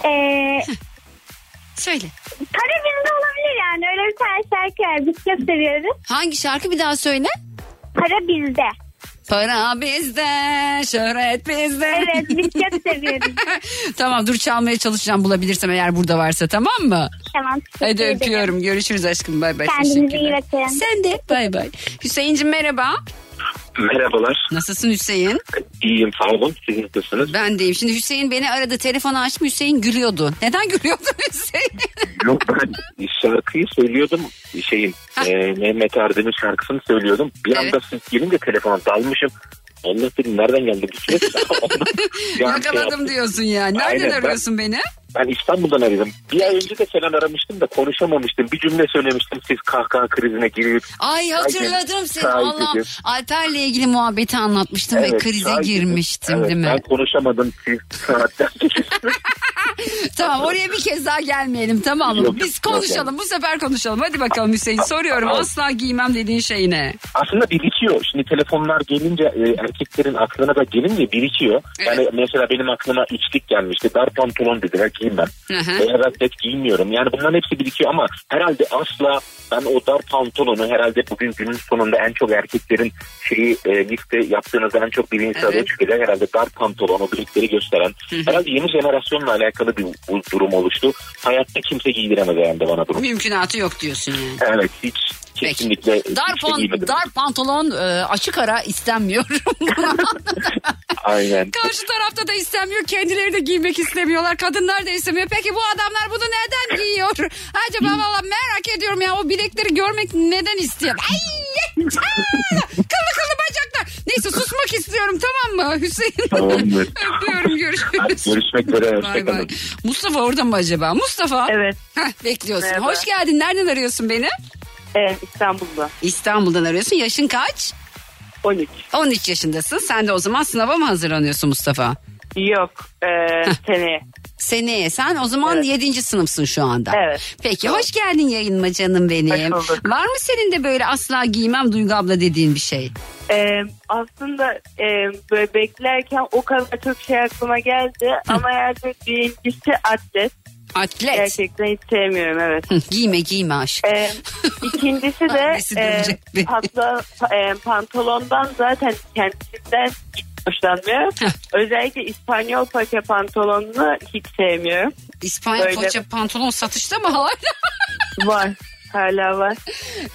Ee, Söyle. para bizde olabilir yani. Öyle bir tane şarkı var. Biz çok seviyoruz. Hangi şarkı bir daha söyle? Para bizde. Para bizde, şöhret bizde. Evet biz çok seviyoruz. tamam dur çalmaya çalışacağım bulabilirsem eğer burada varsa tamam mı? Tamam. Hadi öpüyorum. Görüşürüz aşkım. Bay bay. Kendinize iyi bakın. Sen de bay bay. Hüseyin'cim merhaba. Merhabalar. Nasılsın Hüseyin? İyiyim sağ olun. Siz nasılsınız? Ben deyim. Şimdi Hüseyin beni aradı. Telefonu açtım. Hüseyin gülüyordu. Neden gülüyordu Hüseyin? Yok ben şarkıyı söylüyordum. Şeyin e, Mehmet Erdem'in şarkısını söylüyordum. Bir anda siz gelince telefona dalmışım. Allah dedim nereden geldi bu ses? Şey Yakaladım yaptım. diyorsun ya. Nereden Aynen, ben- arıyorsun beni? Ben İstanbul'dan aradım. Bir ay önce de Selen aramıştım da konuşamamıştım. Bir cümle söylemiştim. Siz kahkaha krizine girip. Ay hatırladım seni. Allah'ım. Alper'le ilgili muhabbeti anlatmıştım ve Evet, krize şahit ediyorum. girmiştim Evet, değil mi? Ben konuşamadım. Siz saatler tamam oraya bir kez daha gelmeyelim tamam mı? Yok, Biz konuşalım. yok. Bu sefer konuşalım. Hadi bakalım Hüseyin. Soruyorum. Asla giymem dediğin şey ne? aslında birikiyor. Şimdi telefonlar gelince e, erkeklerin aklına da gelince birikiyor. Yani mesela benim aklıma içlik gelmişti. Dar pantolon dediler giymem. Hı hı. Beyaz atlet giymiyorum. Yani bunların hepsi birikiyor ama herhalde asla ben o dar pantolonu herhalde bugün günün sonunda en çok erkeklerin şeyi e, liste yaptığınızda en çok birinci sırada Evet. çıkacak. Herhalde dar pantolon o birlikleri gösteren. Hı hı. Herhalde yeni jenerasyonla alakalı bir bu durum oluştu. Hayatta kimse giydiremez herhalde bana durum. Mümkünatı yok diyorsun yani. Evet hiç kesinlikle Dar, kimse pan- dar pantolon e, açık ara istenmiyor. Aynen. Karşı tarafta da istenmiyor. Kendileri de giymek istemiyorlar. Kadınlar da istemiyor. Peki bu adamlar bunu neden giyiyor? Acaba valla merak ediyorum ya o bilekleri görmek neden istiyor? Ay! Kıllı kıllı bacaklar. Neyse susmak istiyorum tamam mı Hüseyin? Tamamdır. Öpüyorum görüşürüz. Görüşmek üzere. Bay. Mustafa orada mı acaba? Mustafa. Evet. Heh, bekliyorsun. Merhaba. Hoş geldin. Nereden arıyorsun beni? Evet İstanbul'da. İstanbul'dan arıyorsun. Yaşın kaç? 13. 13 yaşındasın. Sen de o zaman sınava mı hazırlanıyorsun Mustafa? Yok e, seneye. Seneye. Sen o zaman 7. sınıfsın şu anda. Evet. Peki hoş geldin yayınıma canım benim. Hoş bulduk. Var mı senin de böyle asla giymem Duygu abla dediğin bir şey? E, aslında e, böyle beklerken o kadar çok şey aklıma geldi. Ama yani birincisi atlet. Atlet. Gerçekten hiç sevmiyorum evet. Giyme giyme aşk. E, ikincisi de e, patla, pa- e, pantolondan zaten kendisinden hiç hoşlanmıyorum. Özellikle İspanyol paça pantolonunu hiç sevmiyorum. İspanya Böyle- poça pantolon satışta mı hala? Var. Hala var.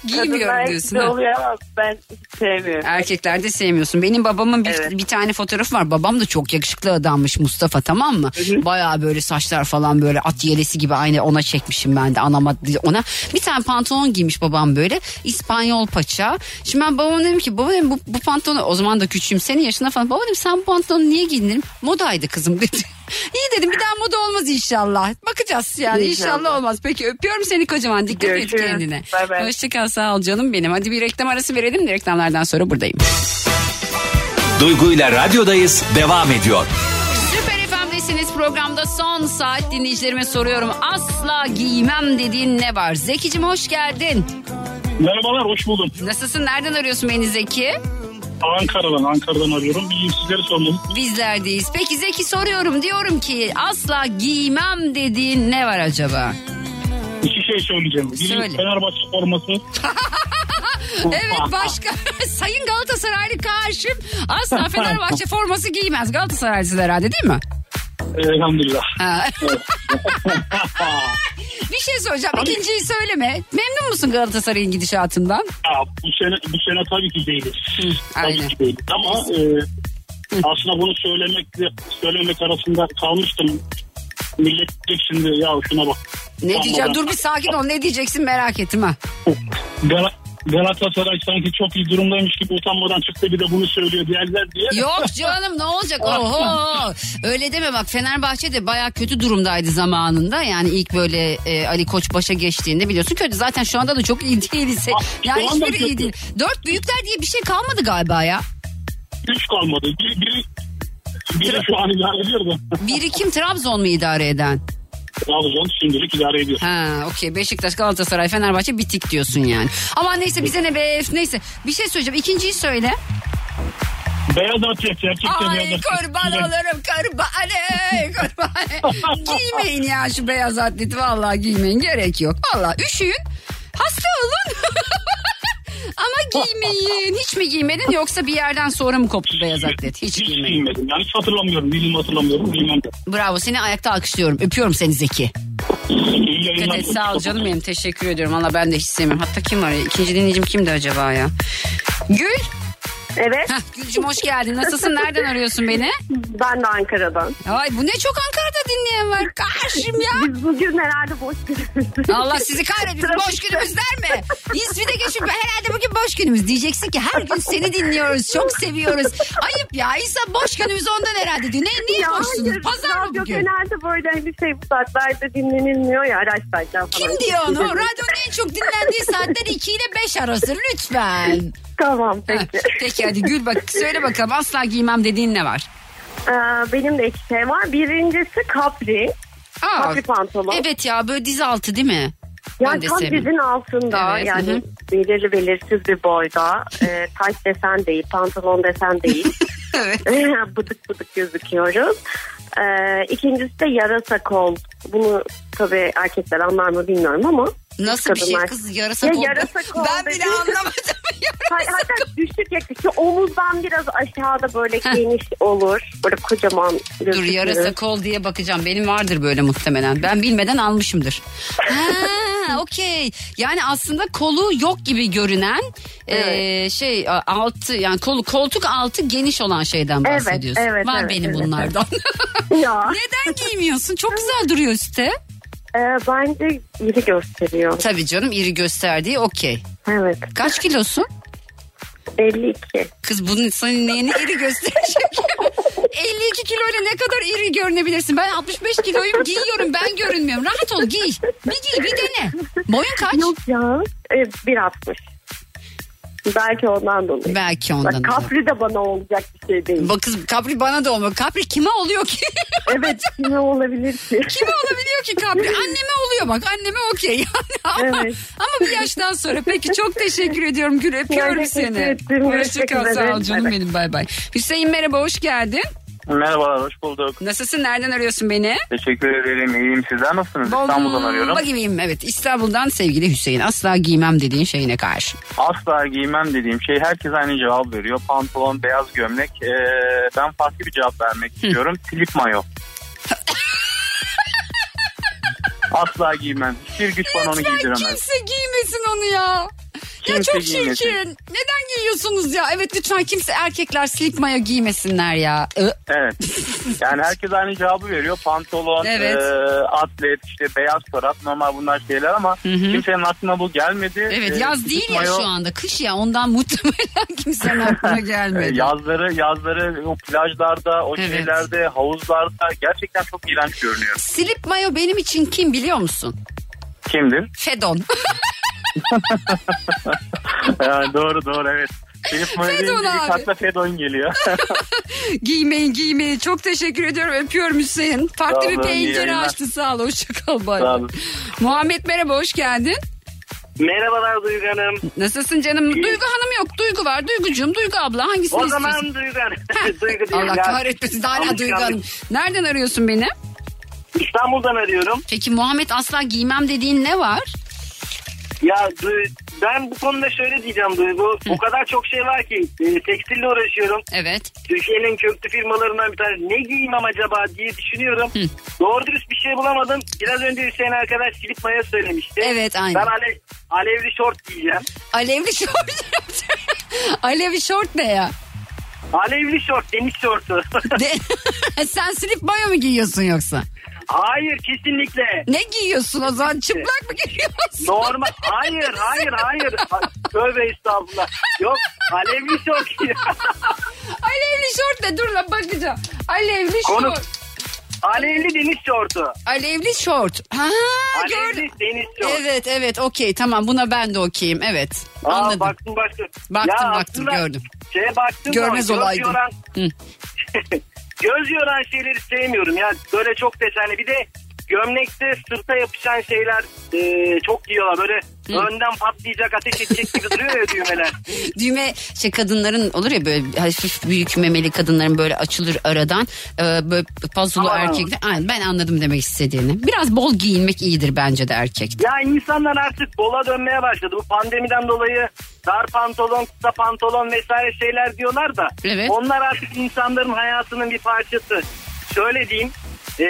Giymiyorum Kadınlar diyorsun, güzel ha? oluyor ama ben sevmiyorum. Erkekler de sevmiyorsun. Benim babamın bir, bir tane fotoğrafı var. Babam da çok yakışıklı adammış Mustafa tamam mı? Bayağı böyle saçlar falan böyle at yelesi gibi aynı ona çekmişim ben de anama ona. Bir tane pantolon giymiş babam böyle İspanyol paça. Şimdi ben babama dedim ki baba dedim bu, bu pantolonu o zaman da küçüğüm senin yaşında falan. Baba dedim sen bu pantolonu niye giydin. Modaydı kızım dedi. İyi dedim bir daha moda olmaz inşallah. Bakacağız yani inşallah, İnşallah. olmaz. Peki öpüyorum seni kocaman dikkat Görüşürüz. et kendine. Bay bay. Hoşçakal sağ ol canım benim. Hadi bir reklam arası verelim de reklamlardan sonra buradayım. Duygu ile radyodayız devam ediyor. Süper FM'desiniz programda son saat dinleyicilerime soruyorum. Asla giymem dediğin ne var? Zekicim hoş geldin. Merhabalar, hoş buldum. Nasılsın? Nereden arıyorsun beni Zeki? Ankara'dan, Ankara'dan arıyorum. İyiyim sizleri sormalı. Bizlerdeyiz. Peki Zeki soruyorum. Diyorum ki asla giymem dediğin ne var acaba? İki şey söyleyeceğim. Biri Söyle. Fenerbahçe forması. evet başka. Sayın Galatasaraylı karşım asla Fenerbahçe forması giymez. Galatasaraylısın herhalde değil mi? Elhamdülillah. Ha. Bir şey soracağım. İkinciyi söyleme. Memnun musun Galatasaray'ın gidişatından? Ya, bu sene bu sene tabii ki değiliz. aynen. Tabii ki değiliz. Ama e, aslında bunu söylemekle söylemek arasında kalmıştım. Millet şimdi ya şuna bak. Ne diyeceğim? Dur bir sakin ol. Ne diyeceksin merak ettim ha. Gal- Galatasaray sanki çok iyi durumdaymış gibi utanmadan çıktı bir de bunu söylüyor diğerler diye. Yok canım ne olacak? Oho. Öyle deme bak Fenerbahçe de baya kötü durumdaydı zamanında. Yani ilk böyle e, Ali Koç başa geçtiğinde biliyorsun kötü. Zaten şu anda da çok iyi değil. Se- Ya şu anda hiçbiri iyi değil. Dört büyükler diye bir şey kalmadı galiba ya. Üç kalmadı. Bir, biri, biri şu an idare ediyor da. Biri kim Trabzon mu idare eden? Trabzon şimdilik idare ediyor. Ha okey Beşiktaş Galatasaray Fenerbahçe bitik diyorsun yani. Ama neyse bize ne be neyse. Bir şey söyleyeceğim ikinciyi söyle. Beyaz atlet gerçekten Ay beyaz atlet. kurban olurum kurbane kurbane. giymeyin ya şu beyaz atleti vallahi giymeyin gerek yok. Vallahi üşüyün hasta olun. Ama giymeyin. Hiç mi giymedin yoksa bir yerden sonra mı koptu beyaz atlet? Hiç, Hiç giymedin. giymedim. Yani hiç hatırlamıyorum. Bilimi hatırlamıyorum. Giymem de. Bravo seni ayakta alkışlıyorum. Öpüyorum seni Zeki. Dikkat et sağ ol canım benim teşekkür ediyorum. Valla ben de hiç sevmiyorum. Hatta kim var ya? İkinci dinleyicim kimdi acaba ya? Gül. Evet. Hah, Gülcüm hoş geldin. Nasılsın? Nereden arıyorsun beni? Ben de Ankara'dan. Ay bu ne çok Ankara'da dinleyen var. Karşım ya. Biz bugün herhalde boş günümüz. Allah sizi kahretsin. Boş günümüz der mi? İsmi de geçip herhalde bugün boş günümüz. Diyeceksin ki her gün seni dinliyoruz. Çok seviyoruz. Ayıp ya. İnsan boş günümüz ondan herhalde diyor. Ne, niye Ya boşsunuz? hayır, Pazar mı bugün? genelde böyle hani şey bu saatlerde dinlenilmiyor ya araçtayken falan. Kim diyor onu? Radyonun en çok dinlendiği saatler 2 ile 5 arası. Lütfen. Tamam peki. Peki hadi Gül bak söyle bakalım asla giymem dediğin ne var? Ee, benim de iki şey var. Birincisi kapri. Aa, Kapri pantolon. Evet ya böyle diz altı değil mi? De tam dizin altında Evet, yani hı. belirli belirsiz bir boyda. E, tayt desen değil, pantolon desen değil. evet. bıdık bıdık gözüküyoruz. E, ikincisi de yarasa kol. Bunu tabii erkekler anlar mı bilmiyorum ama. Nasıl bir şey kadınlar- kız yarasa Ya kol? yarasa kol Ben bile anlamadım. Hatta düşük yakın. Şu omuzdan biraz aşağıda böyle geniş olur. Böyle kocaman Dur gözükür. yarasa kol diye bakacağım. Benim vardır böyle muhtemelen. Ben bilmeden almışımdır. Ha, okey. Yani aslında kolu yok gibi görünen e, şey a- altı yani kolu koltuk altı geniş olan şeyden Evet, bahsediyorsun. evet, Var evet, benim evet, bunlardan. ya. Neden giymiyorsun? Çok güzel duruyor üstte. Ee, bence iri gösteriyor. Tabii canım iri gösterdiği okey. Evet. Kaç kilosun? 52. Kız bunun senin neyini iri gösterecek? 52 kiloyla ne kadar iri görünebilirsin? Ben 65 kiloyum giyiyorum ben görünmüyorum. Rahat ol giy. Bir giy bir dene. Boyun kaç? Yok ya. Ee, 1.60. Belki ondan dolayı. Belki ondan. Bak, kapri de bana olacak bir şey değil. Bak kız Capri bana da olmuyor. Capri kime oluyor ki? evet kime olabilir ki? kime olabiliyor ki Capri? Anneme oluyor bak anneme okey yani. Ama, Evet. ama bir yaştan sonra. Peki çok teşekkür ediyorum Gül öpüyorum teşekkür seni. Hoşçakal sağ ol canım benim bay bay. Hüseyin merhaba hoş geldin. Merhabalar, hoş bulduk. Nasılsın nereden arıyorsun beni? Teşekkür ederim, iyiyim. Sizler nasılsınız? İstanbul'dan arıyorum. Bomba gibiyim evet İstanbul'dan sevgili Hüseyin. Asla giymem dediğin şeyine karşı. Asla giymem dediğim şey herkes aynı cevap veriyor. Pantolon, beyaz gömlek. Ee, ben farklı bir cevap vermek istiyorum. Slip mayo. Asla giymem. Hiçbir güç bana onu Lütfen giydiremez. kimse giymesin onu ya. Ya Kimse çok giymesin. çirkin. Neden giyiyorsunuz ya? Evet lütfen kimse erkekler slip mayo giymesinler ya. Evet. Yani herkes aynı cevabı veriyor. Pantolon, Evet. e, atlet, işte beyaz çorap. Normal bunlar şeyler ama kimsenin aklına bu gelmedi. Evet Ee, yaz slip değil ya mayo- şu anda. Kış ya ondan muhtemelen kimsenin aklına gelmedi. Ee, Yazları yazları o plajlarda, o Evet. şeylerde, havuzlarda gerçekten çok iğrenç görünüyor. Slip mayo benim için kim biliyor musun? Kimdir? Fedon. Yani doğru doğru evet. Elif Fedon abi. akla Fedon geliyor. giymeyin giymeyin. Çok teşekkür ediyorum. Öpüyorum Hüseyin. Farklı bir iyi pencere açtı. Sağ ol. Hoşçakal. Bay Sağ bay. Muhammed merhaba hoş geldin. Merhabalar Duygu Hanım. Nasılsın canım? Duygu Hanım yok. Duygu var. Duygucuğum, Duygu abla. Hangisini O zaman istiyorsun? Duygu Hanım. Duygu değil Allah kahretmesin. Hala. Duygu Hanım. Nereden arıyorsun beni? İstanbul'dan arıyorum. Peki Muhammed asla giymem dediğin ne var? Ya ben bu konuda şöyle diyeceğim Duygu. O kadar çok şey var ki e, tekstille uğraşıyorum. Evet. Türkiye'nin köklü firmalarından bir tane ne giymem acaba diye düşünüyorum. Doğru dürüst bir şey bulamadım. Biraz önce Hüseyin arkadaş Silip Maya söylemişti. Evet, aynen. Ben ale, alevli şort giyeceğim. Alevli şort. Alevli şort ne ya? Alevli şort, deniz şortu. Sen slip mayo mu giyiyorsun yoksa? Hayır kesinlikle. Ne giyiyorsun o zaman? Çıplak mı giyiyorsun? Normal. Hayır, hayır, hayır. Tövbe estağfurullah. Yok, alevli şort. Alevli şort ne? Dur lan bakacağım. Alevli Konu- şort. Alevli deniz şortu. Alevli şort. Ha, Alevli gördüm. deniz şort. Evet evet okey tamam buna ben de okeyim evet. Aa, Anladım. baktım baktım. Baktım, Ya baktım, gördüm. Şeye baktım Görmez. Göz yoran, Hı. göz yoran şeyleri sevmiyorum ya. Böyle çok desenli. Bir de gömlekte sırta yapışan şeyler e, çok giyiyorlar. Böyle önden patlayacak ateş edecek gibi duruyor ya düğmeler. Düğme şey kadınların olur ya böyle hafif büyük memeli kadınların böyle açılır aradan e, böyle pazulu Aman. erkekler. Aynen ben anladım demek istediğini. Biraz bol giyinmek iyidir bence de erkek. Ya insanlar artık bola dönmeye başladı. Bu pandemiden dolayı dar pantolon, kısa pantolon vesaire şeyler diyorlar da. Evet. Onlar artık insanların hayatının bir parçası. Şöyle diyeyim. e,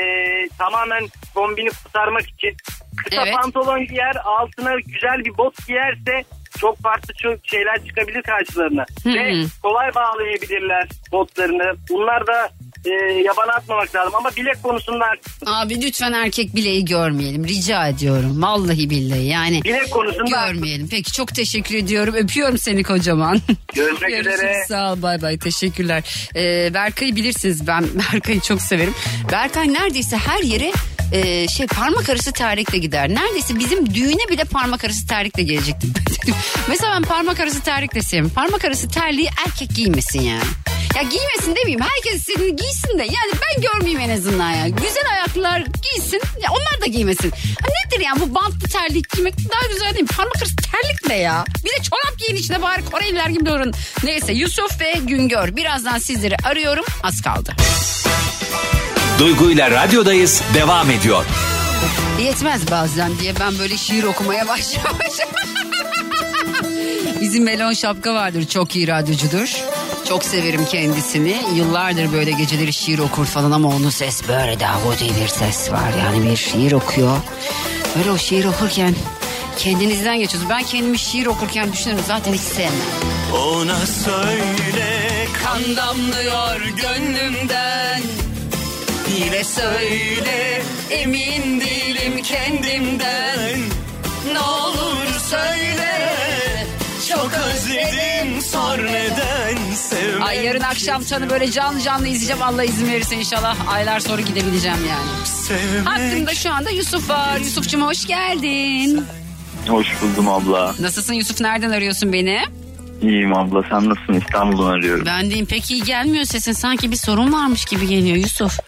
tamamen kombini kurtarmak için kısa Evet. pantolon giyer altına güzel bir bot giyerse çok farklı çok şeyler çıkabilir karşılarına. Hı hı. Ve kolay bağlayabilirler botlarını. Bunlar da e, yabana atmamak lazım ama bilek konusunda. Abi lütfen erkek bileği görmeyelim rica ediyorum. Vallahi billahi yani. Bilek konusunda Görmeyelim. Peki çok teşekkür ediyorum. Öpüyorum seni kocaman. Görüşmek Görüşürüz. üzere. Sağ ol bay bay teşekkürler. Ee, Berkay'ı bilirsiniz ben Berkay'ı çok severim. Berkay neredeyse her yere e, şey parmak arası terlikle gider. Neredeyse bizim düğüne bile parmak arası terlikle gelecekti. Mesela ben parmak arası terlikle sevmiyorum. Parmak arası terliği erkek giymesin yani. Ya giymesin demeyeyim. Herkes istediğini giysin de. Yani ben görmeyeyim en azından ya. Güzel ayaklılar giysin. Ya onlar da giymesin. Ha nedir ya bu bantlı terlik giymek daha güzel değil mi? Parmak arası terlik ne ya? Bir de çorap giyin içine bari Koreliler gibi durun. Neyse Yusuf ve Güngör. Birazdan sizleri arıyorum. Az kaldı. Duygu ile radyodayız devam ediyor. Yetmez bazen diye ben böyle şiir okumaya başlamışım. Bizim Melon Şapka vardır çok iyi radyocudur. Çok severim kendisini. Yıllardır böyle geceleri şiir okur falan ama onun ses böyle davudi bir ses var. Yani bir şiir okuyor. Böyle o şiir okurken kendinizden geçiyorsunuz. Ben kendimi şiir okurken düşünüyorum zaten hiç sevmem. Ona söyle Kan damlıyor gönlümden Yine söyle emin değilim kendimden Ne olur söyle Çok özledim sor neden sevmek Ay yarın akşam çanı böyle canlı canlı izleyeceğim Allah izin verirse inşallah aylar sonra gidebileceğim yani. Hakkımda şu anda Yusuf var. Yusuf'cum hoş geldin. Hoş buldum abla. Nasılsın Yusuf nereden arıyorsun beni? İyiyim abla sen nasılsın İstanbul'dan arıyorum. Ben deyim pek iyi gelmiyor sesin sanki bir sorun varmış gibi geliyor Yusuf.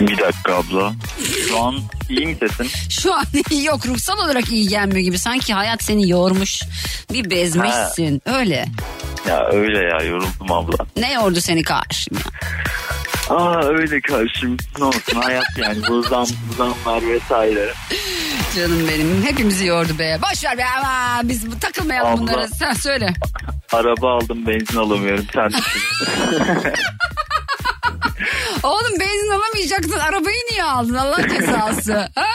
Bir dakika abla. Şu an iyi mi sesin? Şu an yok ruhsal olarak iyi gelmiyor gibi. Sanki hayat seni yormuş. Bir bezmişsin. Öyle. Ya öyle ya yoruldum abla. Ne yordu seni karşım ya? Aa öyle karşım. Ne olsun hayat yani bu zam, bu zamlar vesaire. Canım benim. Hepimizi yordu be. Boş ver be ama biz takılmayalım Abla. bunlara. Sen söyle. Araba aldım benzin alamıyorum sen düşün. Oğlum benzin alamayacaktın. Arabayı niye aldın? Allah cezası. ha?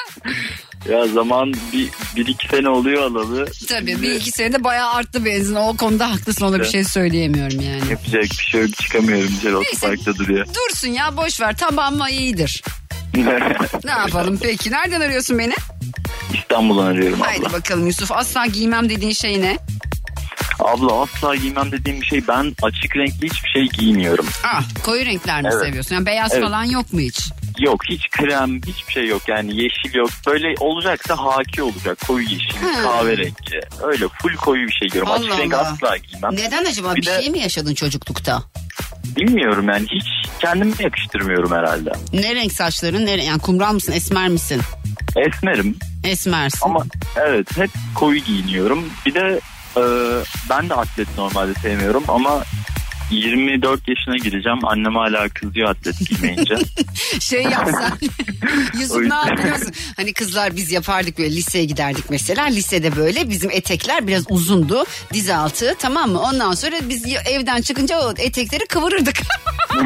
ya zaman bir, bir iki sene oluyor alalı. Tabii bir iki senede bayağı arttı benzin. O konuda haklısın. Ona bir şey söyleyemiyorum yani. Yapacak bir şey yok çıkamıyorum Neyse. otoparkta duruyor. Dursun ya boş ver. Tamam iyidir. Ne yapalım peki? Nereden arıyorsun beni? İstanbul'dan arıyorum abla. Haydi bakalım Yusuf. Asla giymem dediğin şey ne? Abla asla giymem dediğim bir şey ben açık renkli hiçbir şey giymiyorum. Ah, koyu renkler mi Evet. seviyorsun? Yani beyaz Evet. falan yok mu hiç? Yok hiç krem hiçbir şey yok yani yeşil yok. Böyle olacaksa haki olacak koyu yeşil Ha. kahverengi. Öyle full koyu bir şey giyiyorum. Allah açık renk Allah. asla giymem. Neden acaba? Bir, Bir de- şey mi yaşadın çocuklukta? Bilmiyorum yani hiç kendime yakıştırmıyorum herhalde. Ne renk saçların? Ne renk? Yani kumral mısın? Esmer misin? Esmerim. Esmersin. Ama evet hep koyu giyiniyorum. Bir de e, ben de atlet normalde sevmiyorum ama 24 yaşına gireceğim. Annem hala kızıyor atlet giymeyince. şey yapsan. O Yusuf ne yüzden- yapıyorsun? Hani kızlar biz yapardık böyle liseye giderdik mesela. Lisede böyle bizim etekler biraz uzundu. Diz altı tamam mı? Ondan sonra biz evden çıkınca o etekleri kıvırırdık.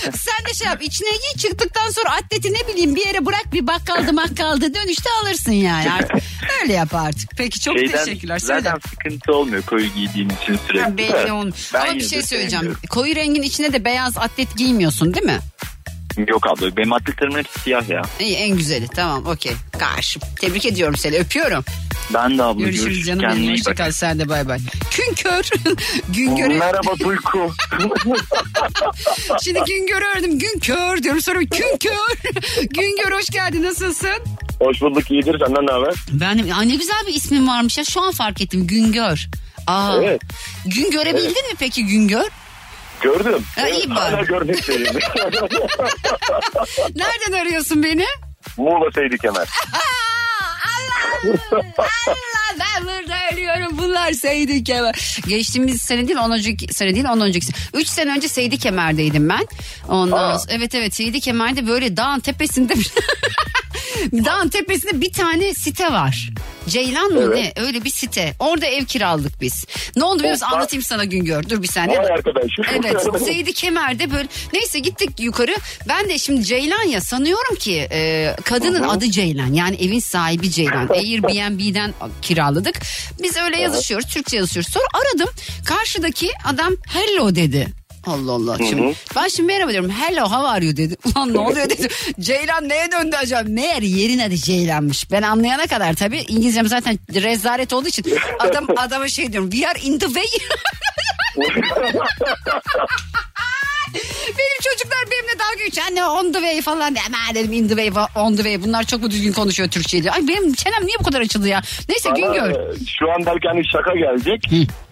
Sen de şey yap içine giy çıktıktan sonra atleti ne bileyim bir yere bırak bir bakkaldı makkaldı dönüşte alırsın yani. Artık öyle yap artık. Peki çok Şeyden teşekkürler. Söyle. Zaten sıkıntı olmuyor koyu giydiğin için sürekli. Ha, belli olmuyor. Ben Ama bir şey de söyleyeceğim. sevmiyorum. Koyu rengin içine de beyaz atlet giymiyorsun değil mi? Yok abla benim atletlerimin hepsi siyah ya. İyi en güzeli tamam okey. Karşı. Tebrik ediyorum seni öpüyorum. Ben de abla Görüşürüz görüşürüz. canım benim iyi hoşça bak. kal sen de bay bay. Günkör. Güngör'e. Merhaba Duygu. Şimdi Güngör'ü öğrendim. Günkör diyorum sonra Günkör. Güngör hoş geldin nasılsın? Hoş bulduk iyidir senden ne haber? Ben de, Aa, ne güzel bir ismin varmış ya şu an fark ettim Güngör. Aa, Evet. Gün görebildin mi peki Güngör? Gördüm. Ha, iyi bari. Hala görmekteyim. Nereden arıyorsun beni? Muğla Seydi Kemer. Allah ben burada ölüyorum bunlar Seydi Kemer. Geçtiğimiz sene değil ondan önceki sene değil ondan önceki sene. Üç sene önce Seydi Kemer'deydim ben. Ondan sonra- evet evet Seydi Kemer'de böyle dağın tepesinde dağın tepesinde bir tane site var. Ceylan mı Evet. ne öyle bir site. Orada ev kiraladık biz. Ne oldu biliyor musun? Anlatayım sana Güngör. Dur bir saniye. Vay arkadaş. Evet Seydi Kemer'de böyle neyse gittik yukarı. Ben de şimdi Ceylan ya sanıyorum ki e, kadının adı Ceylan. Yani evin sahibi Ceylan. Airbnb'den kiraladık. Biz öyle yazışıyoruz Türkçe yazışıyoruz. Sonra aradım karşıdaki adam hello dedi. Allah Allah. Hı hı. Şimdi, ben şimdi merhaba diyorum. Hello how are you dedi. Ulan ne oluyor dedi. Ceylan neye döndü acaba? Meğer yerin adı Ceylan'mış. Ben anlayana kadar tabii İngilizcem zaten rezalet olduğu için adam adama şey diyorum. We are in the way. Benim çocuklar benimle dalga geçiyor. Anne on the way falan. Aman dedim in the way on the way. Bunlar çok mu düzgün konuşuyor Türkçeyi diyor. Ay benim çenem niye bu kadar açıldı ya? Neyse Bana, Güngör. e, Şu an belki hani şaka gelecek.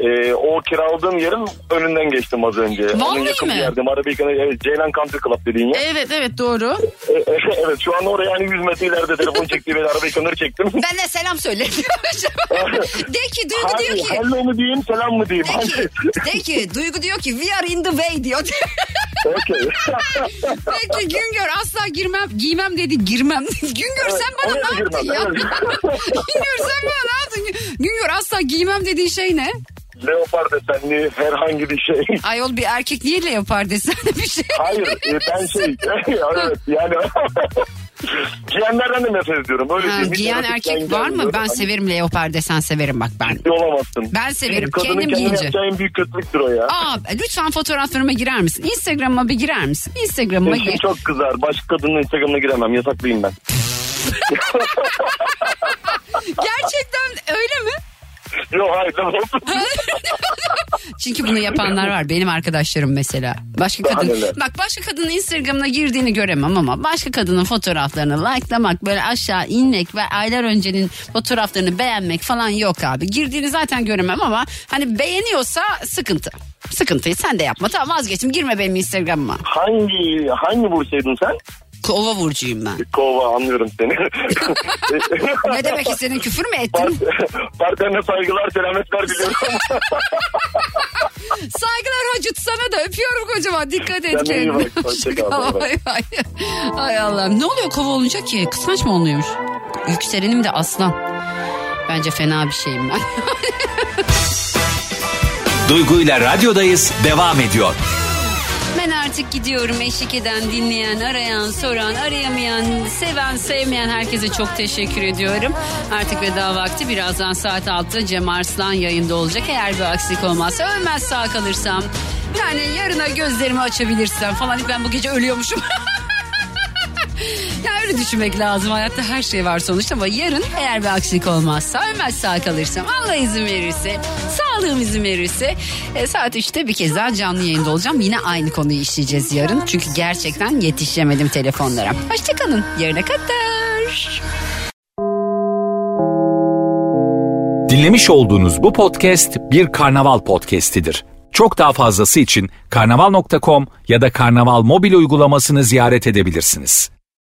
E, o kiraladığım yerin önünden geçtim az önce. Vallahi Onun yakın mi? bir yerde. Arabikan'a evet, Ceylan Country Club dediğin yer. Evet evet doğru. E, e, evet şu an oraya hani 100 metre ileride telefon çektiği bir arabayı kenara çektim. Ben de selam söyle. de ki Duygu Hayır, diyor ki. hello mu diyeyim selam mı diyeyim? De ki, de ki Duygu diyor ki we are in the way diyor. Okey. Peki Güngör asla girmem giymem dedi girmem. Güngör sen bana ne yaptın girmem, ya? evet. Güngör sen bana ne yaptın? Güngör asla giymem dediğin şey ne? Leopar desenli herhangi bir şey. Ayol bir erkek niye yapar desen bir şey. Hayır e, ben şey evet yani giyenlerden de nefret ediyorum. Öyle Ha, diyeyim. Hiç giyen erkek var mı? Ben Hani severim leopar desen severim bak ben. ciddi olamazsın. Ben severim. Kadının Kendim giyince. yapacağı en büyük kötülüktür o ya. Aa, lütfen fotoğraflarıma girer misin? Instagram'ıma bir girer misin? Instagram'ıma Eşim gir. çok kızar. Başka kadının Instagram'ına giremem. Yasaklıyım ben. Gerçekten öyle mi? Yok hayır. tamam. Çünkü bunu yapanlar var. Benim arkadaşlarım mesela. Başka kadın. Bak başka kadının Instagram'ına girdiğini göremem ama başka kadının fotoğraflarını likelamak böyle aşağı inmek ve aylar öncenin fotoğraflarını beğenmek falan yok abi. Girdiğini zaten göremem ama hani beğeniyorsa sıkıntı. Sıkıntıyı sen de yapma. Tamam vazgeçtim. Girme benim Instagram'ıma. hangi hangi bursaydın sen? Kova burcuyum ben. Kova anlıyorum seni. Ne demek istedin küfür mü ettin? Part- Partnerine saygılar selametler diliyorum. Saygılar Hacıt sana da öpüyorum kocaman. Dikkat et Kendine. Bay bay. Ay Allah'ım. Ne oluyor kova olunca ki? Kıskanç mı oluyormuş? Yükselenim de aslan. Bence fena bir şeyim ben. Duygu ile radyodayız devam ediyor. Ben artık gidiyorum eşlik eden, dinleyen, arayan, soran, arayamayan, seven, sevmeyen herkese çok teşekkür ediyorum. Artık veda vakti birazdan saat 6'da Cem Arslan yayında olacak. Eğer bir aksilik olmazsa ölmez sağ kalırsam. Yani yarına gözlerimi açabilirsem falan ben bu gece ölüyormuşum. ya öyle düşünmek lazım. Hayatta her şey var sonuçta ama yarın eğer bir aksilik olmazsa ölmez sağ kalırsam Allah izin verirse sağlığım izin verirse e, saat 3'te bir kez daha canlı yayında olacağım. Yine aynı konuyu işleyeceğiz yarın. Çünkü gerçekten yetişemedim telefonlara. Hoşçakalın. Yarına kadar. Dinlemiş olduğunuz bu podcast bir karnaval podcastidir. Çok daha fazlası için karnaval.com ya da karnaval mobil uygulamasını ziyaret edebilirsiniz.